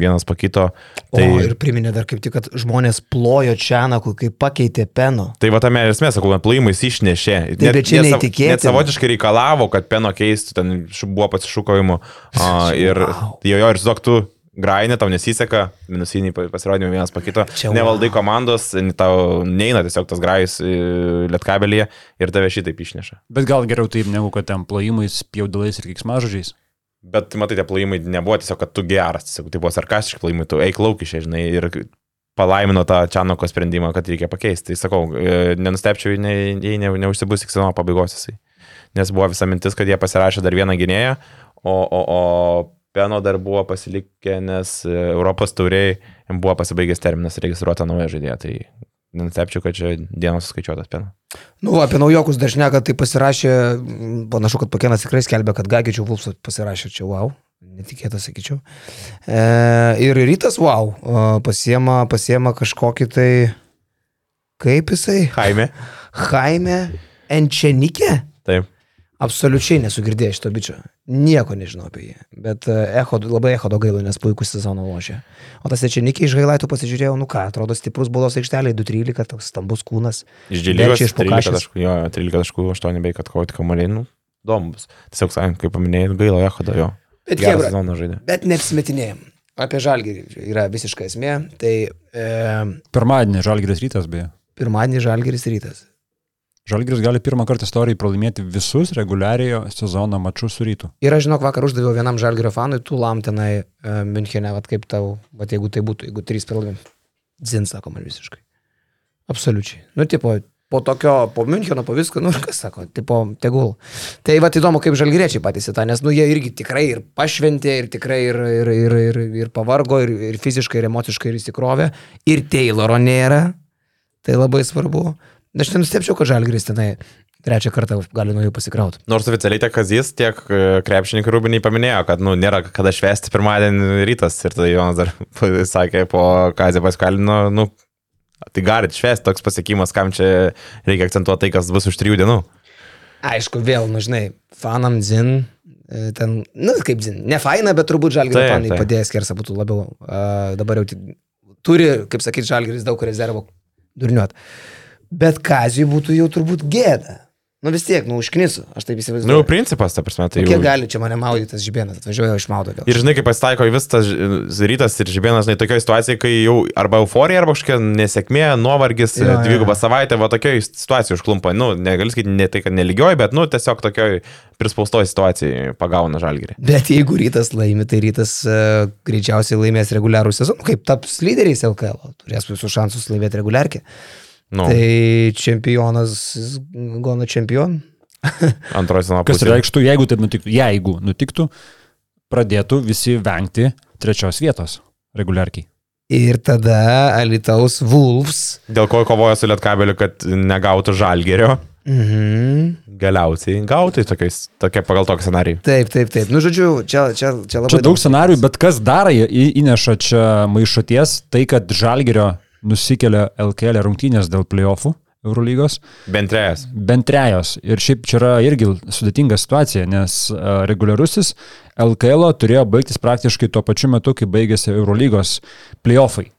vienas po kito. Tai... O ir priminė dar kaip tik, kad žmonės plojo Čianakų, kai pakeitė peno. Tai va tame ir esmė, sakau, plojimais išnešė. Tai bet čia neįtikėtina. Net savotiškai reikalavo, kad peno keistų, ten buvo pasišūkavimų. Ir Wow. jo, jo, ir su tu grainė, tau nesiseka, minusiniai pa- pasirodymai vienas po kito, Čia nevaldai wow. komandos, tau neina tiesiog tas grajus e, lietkabelyje ir tave šitaip išneša. Bet gal geriau taip, negu kad ten plojimais, pjaudalais ir kiksmažodžiais. Bet matai, tie plojimai nebuvo tiesiog, kad tu geras, tiesiog tai buvo sarkastiški plojimai, tu eik laukišė, žinai, ir palaimino tą Čianoko sprendimą, kad reikia pakeisti. Tai sakau, e, nenustepčiau, jei ne- ne, neužsibus iki sezono pabaigos jisai. Nes buvo visa mintis, kad jie pasirašė dar vieną gynėją, o, o, o Peno dar buvo pasilikę, nes e, Europos tauriai buvo pasibaigęs terminas registruota nauja žaidėja. Tai nenustepčiau, kad čia dienos suskaičiuotas Peno. Nu, apie naujokus dažnai, kad tai pasirašė, panašu, kad Pakenas tikrai skelbė, kad Gagičių Vulfs pasirašė čia, wow, netikėta, sakyčiau. E, ir rytas, wow, pasiema, pasiema kažkokį tai, kaip jisai, Jaime. Jaime Enčenikė? Taip. Absoliučiai nesugirdėjau šito bičio. Nieko nežinau apie jį. Bet e, echo, labai echo gaila, nes puikus sezono lošė. O tas Ečenikė iš Gailaitų pasižiūrėjau, nu ką, atrodo stiprus bolos aikštelė, 2-13, toks stambus kūnas. Iš Verčia iš 13 Pukašės. taškų, jo, 13 taškų, 8 bei kad kovoti kamuoliai, nu, įdomu bus. Tiesiog, kaip paminėjai, gaila Echodo jo. Bet Gerą Hebra, sezoną žaidė. Bet neapsimetinėjom. Apie žalgyrį yra visiška esmė. Tai e, Pirmadienį Žalgiris rytas beje. pirmadienį žalgyris rytas. Žalgiris gali pirmą kartą istorijai pralaimėti visus reguliariojo sezono mačus su rytu. Ir aš žinok, vakar uždaviau vienam žalgyrio fanui, tu lam tenai e, Münchenė, vad kaip tau, vad jeigu tai būtų, jeigu trys pralaimė. Dzin, sako man visiškai. Absoliučiai. Nu, tipo, po tokio, po Müncheno, po visko, nu, kas sako, tipo, tegul. Tai va, įdomu, kaip žalgyriečiai patys į tą, nes, nu, jie irgi tikrai ir pašventė, ir tikrai ir, ir, ir, ir, ir pavargo, ir, ir fiziškai, ir emociškai, ir įsikrovė. Ir Tayloro nėra. Tai labai svarbu. Aš nenustepčiau, kad žalgyris tenai trečią kartą gali nuo jų pasikrauti. Nors oficialiai tiek Kazis, tiek e, krepšininkai Rūbiniai paminėjo, kad, nu, nėra kada švesti pirmadienį rytas. Ir tada Jonas dar sakė po Kazį paskalino, nu, tai galit švesti toks pasiekimas, kam čia reikia akcentuoti tai, kas bus už trijų dienų. Aišku, vėl, nu žinai, fanam zin, e, ten, nu kaip zin, ne faina, bet turbūt žalgiris Taip, fanai taip. padėjęs kersą būtų labiau. Uh, dabar jau turi, kaip sakyti, žalgiris daug rezervo durniuot. Bet kazijui būtų jau turbūt gėda. Nu vis tiek, nu užknisu, aš taip Nu, įsivaizduoju. principas, ta prasme, tai Tai Kiek jau. gali čia mane maudyti tas žibėnas, atvažiuoja iš maudo. Ir žinai, kaip pasitaiko vis tas ž- rytas ir žibėnas, žinai, tokioje situacijoje, kai jau arba euforija, arba kažkokia nesėkmė, nuovargis, Jo, jo. dvigubą savaitę, va tokioje situacijoje užklumpa, nu, negali sakyti, ne tai, kad neligioji, bet, nu, tiesiog tokioje prispaustoje situacijoje pagauna žalgerį. Bet jeigu rytas laimi, tai rytas uh, greičiausiai laimės reguliarų sezoną, kaip taps lyderiais LKL, turės visus šansus laimėti reguliarkį. Nu, Tai čempionas, gona čempion. antroji sena Kas pusė. reikštų, jeigu taip nutiktų, jeigu nutiktų, pradėtų visi vengti trečios vietos reguliarkiai. Ir tada Alitaus Wolves. Dėl ko kovoja su Lietkabeliu, kad negautų žalgerio. Mhm. Galiausiai gauti tokiais, tokia pagal tokį scenarijų. Taip, taip, taip. Nu, žodžiu, čia, čia, čia labai Čia daug scenarių, dalykas. bet kas dar įneša čia maišoties, tai kad Žalgerio nusikelia LKL rungtynės dėl playoffų Eurolygos, Bent trejas. bent trejos. Ir šiaip čia yra irgi sudėtinga situacija, nes e, reguliarusis LKL turėjo baigtis praktiškai tuo pačiu metu, kai baigėsi Eurolygos playoffai.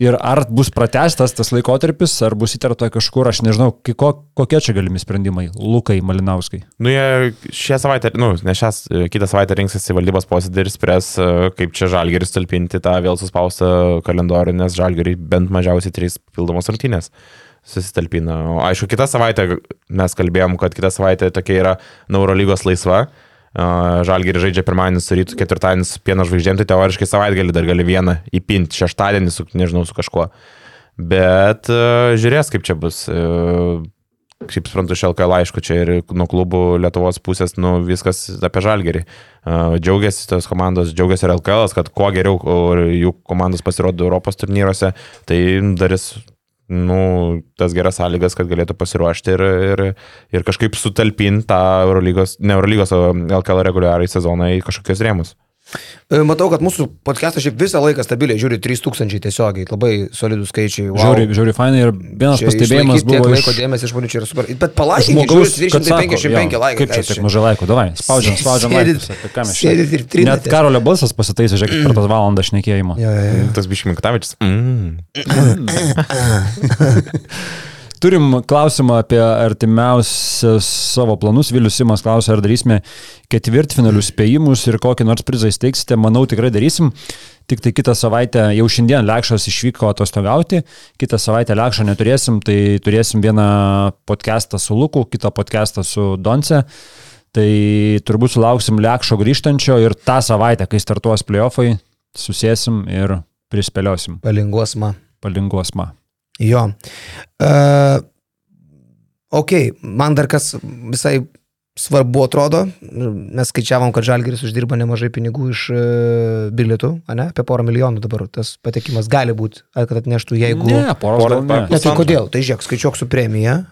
Ir ar bus pratestas tas laikotarpis, ar bus įtarta kažkur, aš nežinau, ko, kokie čia galimi sprendimai, Lukai Malinauskai. Nu, jie šią savaitę, nu, ne šią, kitą savaitę rinksis į valdybos posėdį ir spręs, e, kaip čia žalgeris talpinti tą vėl suspaustą kalendorių, nes žalgeriai bent mažiausiai trys pildomos rungtynės susitalpina. O aišku, kitą savaitę mes kalbėjom, kad kitą savaitę tokia yra Neurolygos laisva. Žalgirį žaidžia pirmadienį su rytu, ketvirtadienį su pieno žvaigždėm, tai teoriškai savaitgalį dar gali vieną įpinti, šeštadienį su, nežinau, su kažkuo. Bet uh, žiūrės, kaip čia bus. Uh, kaip suprantu, iš LKL aišku, čia ir nuo klubų Lietuvos pusės, nu, viskas apie žalgerį. Uh, džiaugiasi tos komandos, džiaugiasi ir LKL, kad kuo geriau jų komandos pasirodo Europos turnyruose, tai darys nu, tas geras sąlygas, kad galėtų pasiruošti ir, ir, ir kažkaip sutalpinti tą Eurolygos, ne Eurolygos, o LKL reguliariai sezoną į kažkokius rėmus. E, Matau, kad mūsų podcast'ą šiaip visą laiką stabiliai žiūri 3000 tiesiogiai, labai solidus skaičiai. Wow. Žiauri, žiauri fainai ir vienas Čia pastebėjimas išlaikyt tiek buvo laiko iš dėmesį žmonių čia yra super. Bet sako, 355 jo, laikai. kaip čia tiek mažai laiko, davai, spaudžiam, spaudžiam Sėdit- ir čia. trinatės. Net Karolio balsas pasitaisė, žiūrėkit, per tas valandą šnekėjimo. Jo, jo, jo. Tas bišminktavičius. Turim klausimą apie artimiausius savo planus. Vilius Simas klausia, ar darysime ketvirtfinalių spėjimus ir kokį nors prizą įsteigsite. Manau, tikrai darysim. Tik tai kitą savaitę, jau šiandien Lekšas išvyko atostogauti, kitą savaitę Lekšą neturėsim, tai turėsim vieną podcastą su Luku, kitą podcastą su Donce. Tai turbūt sulauksim Lekšo grįžtančio ir tą savaitę, kai startuos playoffai, susėsim ir prispėliosim. Palinguos ma. Jo. Uh, ok, man dar kas visai svarbu atrodo, mes skaičiavom, kad Žalgeris uždirba nemažai pinigų iš uh, bilietų, ne, apie porą milijonų dabar tas patekimas gali būti, kad atneštų, jeigu... Ne, Porą- gal ne. Ne, tai kodėl? Tai žiūrėk, skaičiuok su premija.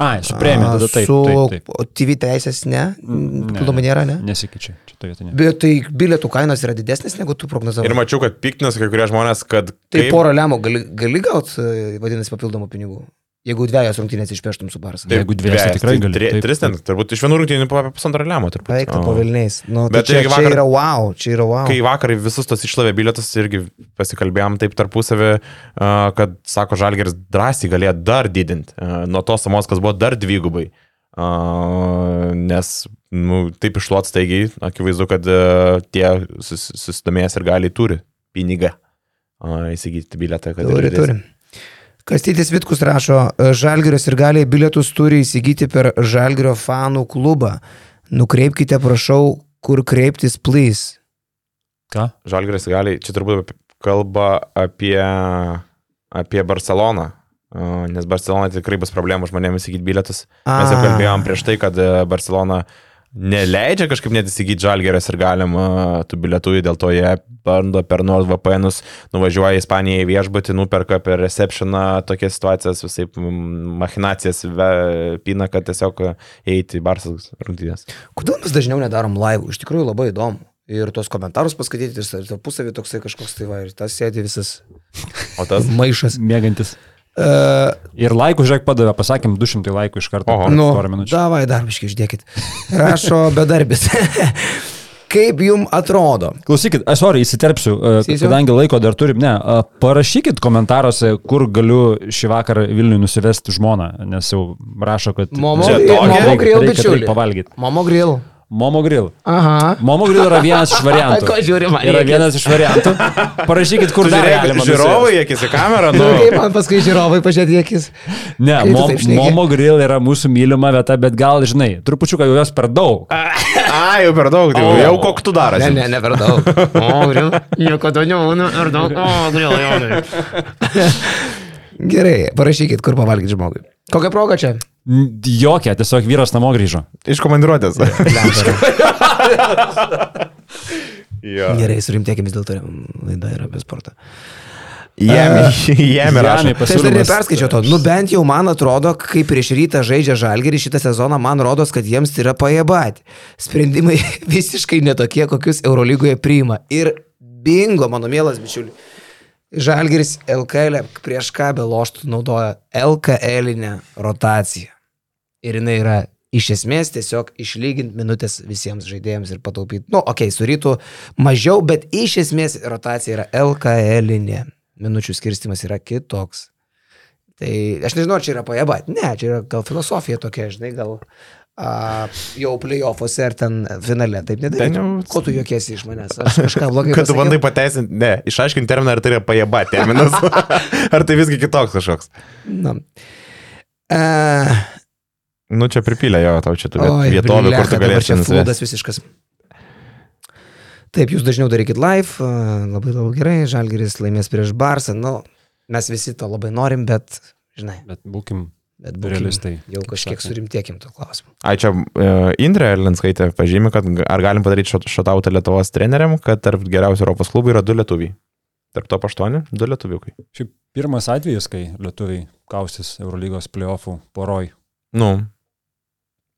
Ai, su premija, tada taip. Su taip, taip. o TV teisės ne, papildomai nėra, ne? Nesikeičia, čia to vietoj ne. Bet tai bilietų kainos yra didesnės negu tu prognozavai. Ir mačiau, kad piktinas kai kurie žmonės, kad... Tai kaip- porą lemų gali, gali gauti, vadinasi, papildomų pinigų. Jeigu dviejas rungtynės išpeštum su Barsa. Taip, Jeigu dviese dviejose, tikrai tai gali, taip, Tris ten, turbūt iš vienų rungtynių po pusantro lemo, O. po Vilniais. Nu, tai Bet čia, tai čia vakar- yra wow, čia yra wow. Kai vakar visus tos išlavė bilietus irgi pasikalbėjom taip tarpusavį, a, kad, sako, Žalgeris drąsiai galėjo dar didinti, a, nuo tos sumos, kas buvo dar dvigubai. A, Nes, nu, taip išluot staigiai, akivaizdu, kad tie sus- susidomėjęs ir gali turi pinigą a, įsigyti bilietą. Turi, turi. Kastytis Vitkus rašo, Žalgiris ir galiai bilietus turi įsigyti per Žalgirio fanų klubą. Nukreipkite, prašau, kur kreiptis, please. Ką? Žalgeris gali, čia turbūt kalba apie, apie Barceloną, a, nes Barcelona tikrai bus problemų žmonėms įsigyti bilietus. Mes jau kalbėjom prieš tai, kad e, Barcelona neleidžia kažkaip net įsigyti žalgeris ir galima tų bilietų, dėl to jie bando per VPNus, nuvažiuoja į Ispaniją į viešbutį, nuperka per receptioną tokias situacijas, visai machinacijas pina, kad tiesiog eiti į Barsas rungtynės. Kodėl mes dažniau nedarom live? Iš tikrųjų labai įdomu. Ir tos komentarus paskaityti, ir tarpusavį toksai kažkoks tai va, ir tas sėdi visas O tas maišas. Mėgantis. Uh, Ir laikų, žiūrėk, padavė, pasakėm 200 laikų iš karto. Oho. per nu, porą minučių. davai darbiškai išdėkit. Rašo bedarbis. Kaip jum atrodo? Klausykit, aš sorry, įsiterpsiu, Sėsiu. kadangi laiko dar turim, ne, parašykit komentaruose, kur galiu šį vakarą Vilniui nusivesti žmoną, nes jau rašo, kad Momo, Čia tokia. Momo reikia- grill reikia bičiuli. taip pavalgyti. Momo grill. Momo grill. Aha. Momo grill yra vienas iš variantų. Ko žiūri man? Yra vienas iš variantų. Parašykit, kur dar Žiūrėk, galima žiūrovai, akis į kamerą, Nu, nu. kaip man paskui žiūrovai pažiūrėti akis. Ne, šneki? Momo grill yra mūsų mylima vieta, bet gal, žinai, trupučiuką jau jos per daug. A, jau per daug, tai jau koks tu daras. Ne, ne, ne per daug. O, grill. Niekada nebūna per daug. O, grill, jau. Gerai, parašykit, kur pavalgyti žmogui. Kokią progą čia? Jokia, tiesiog vyras namo grįžo. Iš komandiruotės. Jo. Gerai, surimtėkim vis dėlto laida yra apie sportą. Jėmi, jėmi rašo. Žemė Tai aš dar pasiūlymas. neperskaičiau to. Nu bent jau man atrodo, kai prieš rytą žaidžia žalgerį šitą sezoną, man rodos, kad jiems yra pajebat. Sprendimai visiškai netokie, kokius Eurolygoje priima. Ir bingo, mano mielas bičiuli. Žalgeris LKL prieš ką be loštų naudoja LKL rotaciją. Ir jinai yra iš esmės tiesiog išlyginti minutės visiems žaidėjams ir pataupyti. Nu, okei, okay, su rytu mažiau, bet iš esmės rotacija yra LKL. -inė. Minučių skirstimas yra kitoks. Tai aš nežinau, ar čia yra pajebat. Ne, čia yra gal filosofija tokia, žinai, gal a, jau playoffuose ar ten finale. Taip Ten nedarytum. jau- Ko tu juokiesi iš manęs? Aš kažką blogai Kad tu bandai pateisinti, ne, išaiškinti terminą, ar tai yra pajaba terminas, ar tai visgi kitoks kažkoks. Na. Uh, Nu, čia pripylė jo, tau čia tu Oi, vietovė, kur tu galėsi čia flūdas visiškas. Taip, jūs dažniau darykit live, labai labai gerai, Žalgiris laimės prieš Barsą, nu, mes visi to labai norim, bet, žinai, Bet būkim bet realistai. jau kažkiek surimtėkim to klausimu. Ai, čia uh, Indrė Linskaitė pažymė, kad ar galim padaryti šotautą Lietuvos treneriam, kad tarp geriausių Europos klubų yra du lietuviai. Tarp top 8, du lietuviukai. Šiaip pirmas atvejis, kai lietuviai kausis Eurolygos playoffų poroj. Nu,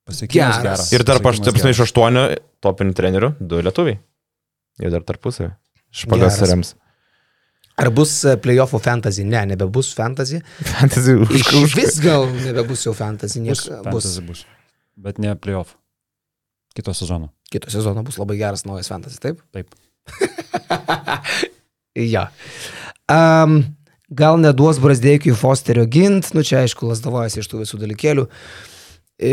Pasiekimas Geras. geras. ir tarp, aš, tarp, iš aštuonių topinių trenerių, du lietuviai. Jie dar tarpusavį. Špagas rems. Ar bus e, playoffų fantasy? Ne, nebebus fantasy. Fantasy už Iš vis gal nebebus jau fantasy, niek, bus. fantasy bus. Bet ne playoff. Kito sezono. Kito sezono bus labai geras naujas fantasy, taip? Taip. ja. Um, gal neduos Brasdeikiui Fosterio gint, nu čia aišku, lasdavojasi iš tų visų dalykėlių. E,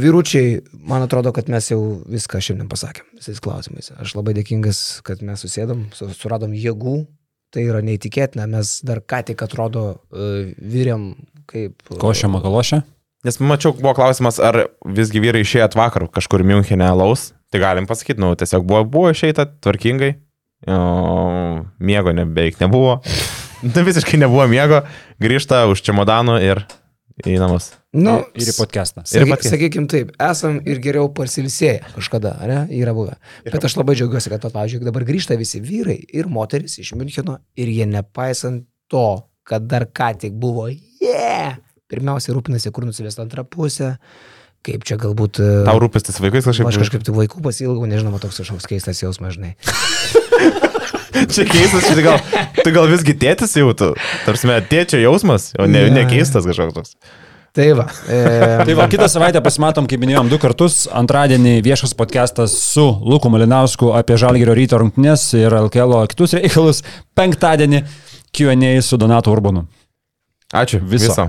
vyručiai, man atrodo, kad mes jau viską šiandien pasakėm, visais klausimais. Aš labai dėkingas, kad mes susėdom, su- suradom jėgų, tai yra neįtikėtina, mes dar ką tik atrodo e, vyriam kaip... e, Košė makalošė. Nes mačiau, buvo klausimas, ar visgi vyrai išėjo vakar kažkur Münchenė laus. Tai galim pasakyti, nu, tiesiog buvo, buvo išeita tvarkingai. O, miego ne, beveik nebuvo. Nu, visiškai nebuvo miego. Grįžta už čemodanų ir į namus. Nu, Ir į podcastą. Ir Saky, podcast. sakykim taip, esam ir geriau parsilsėję kažkada, ne, yra buvę. Bet aš labai džiaugiuosi, kad, pavyzdžiui, dabar grįžta visi vyrai ir moteris iš Müncheno ir jie nepaisant to, kad dar ką tik buvo, yeah, pirmiausia rūpinasi, kur nusivest antrą pusę, kaip čia galbūt... e, Tau rūpestis vaikais kažkaip. Aš kažkaip tų vaikų pasilgau, nežinau, man toks kažkoks keistas jausmas, žinai. Čia keistas, čia gal, tu gal visgi tėtis jau, tu. Tarsi, tėčio jausmas, o ne, Ne. ne keistas kažkoks. toks. Tai va. E, Tai va, kitą savaitę pasimatom, kaip minėjom, du kartus. Antradienį viešas podcastas su Luku Malinausku apie Žalgirio ryto rungtynės ir LKL kitus reikalus. Penktadienį Q&A su Donatu Urbanu. Ačiū. Viso. Viso.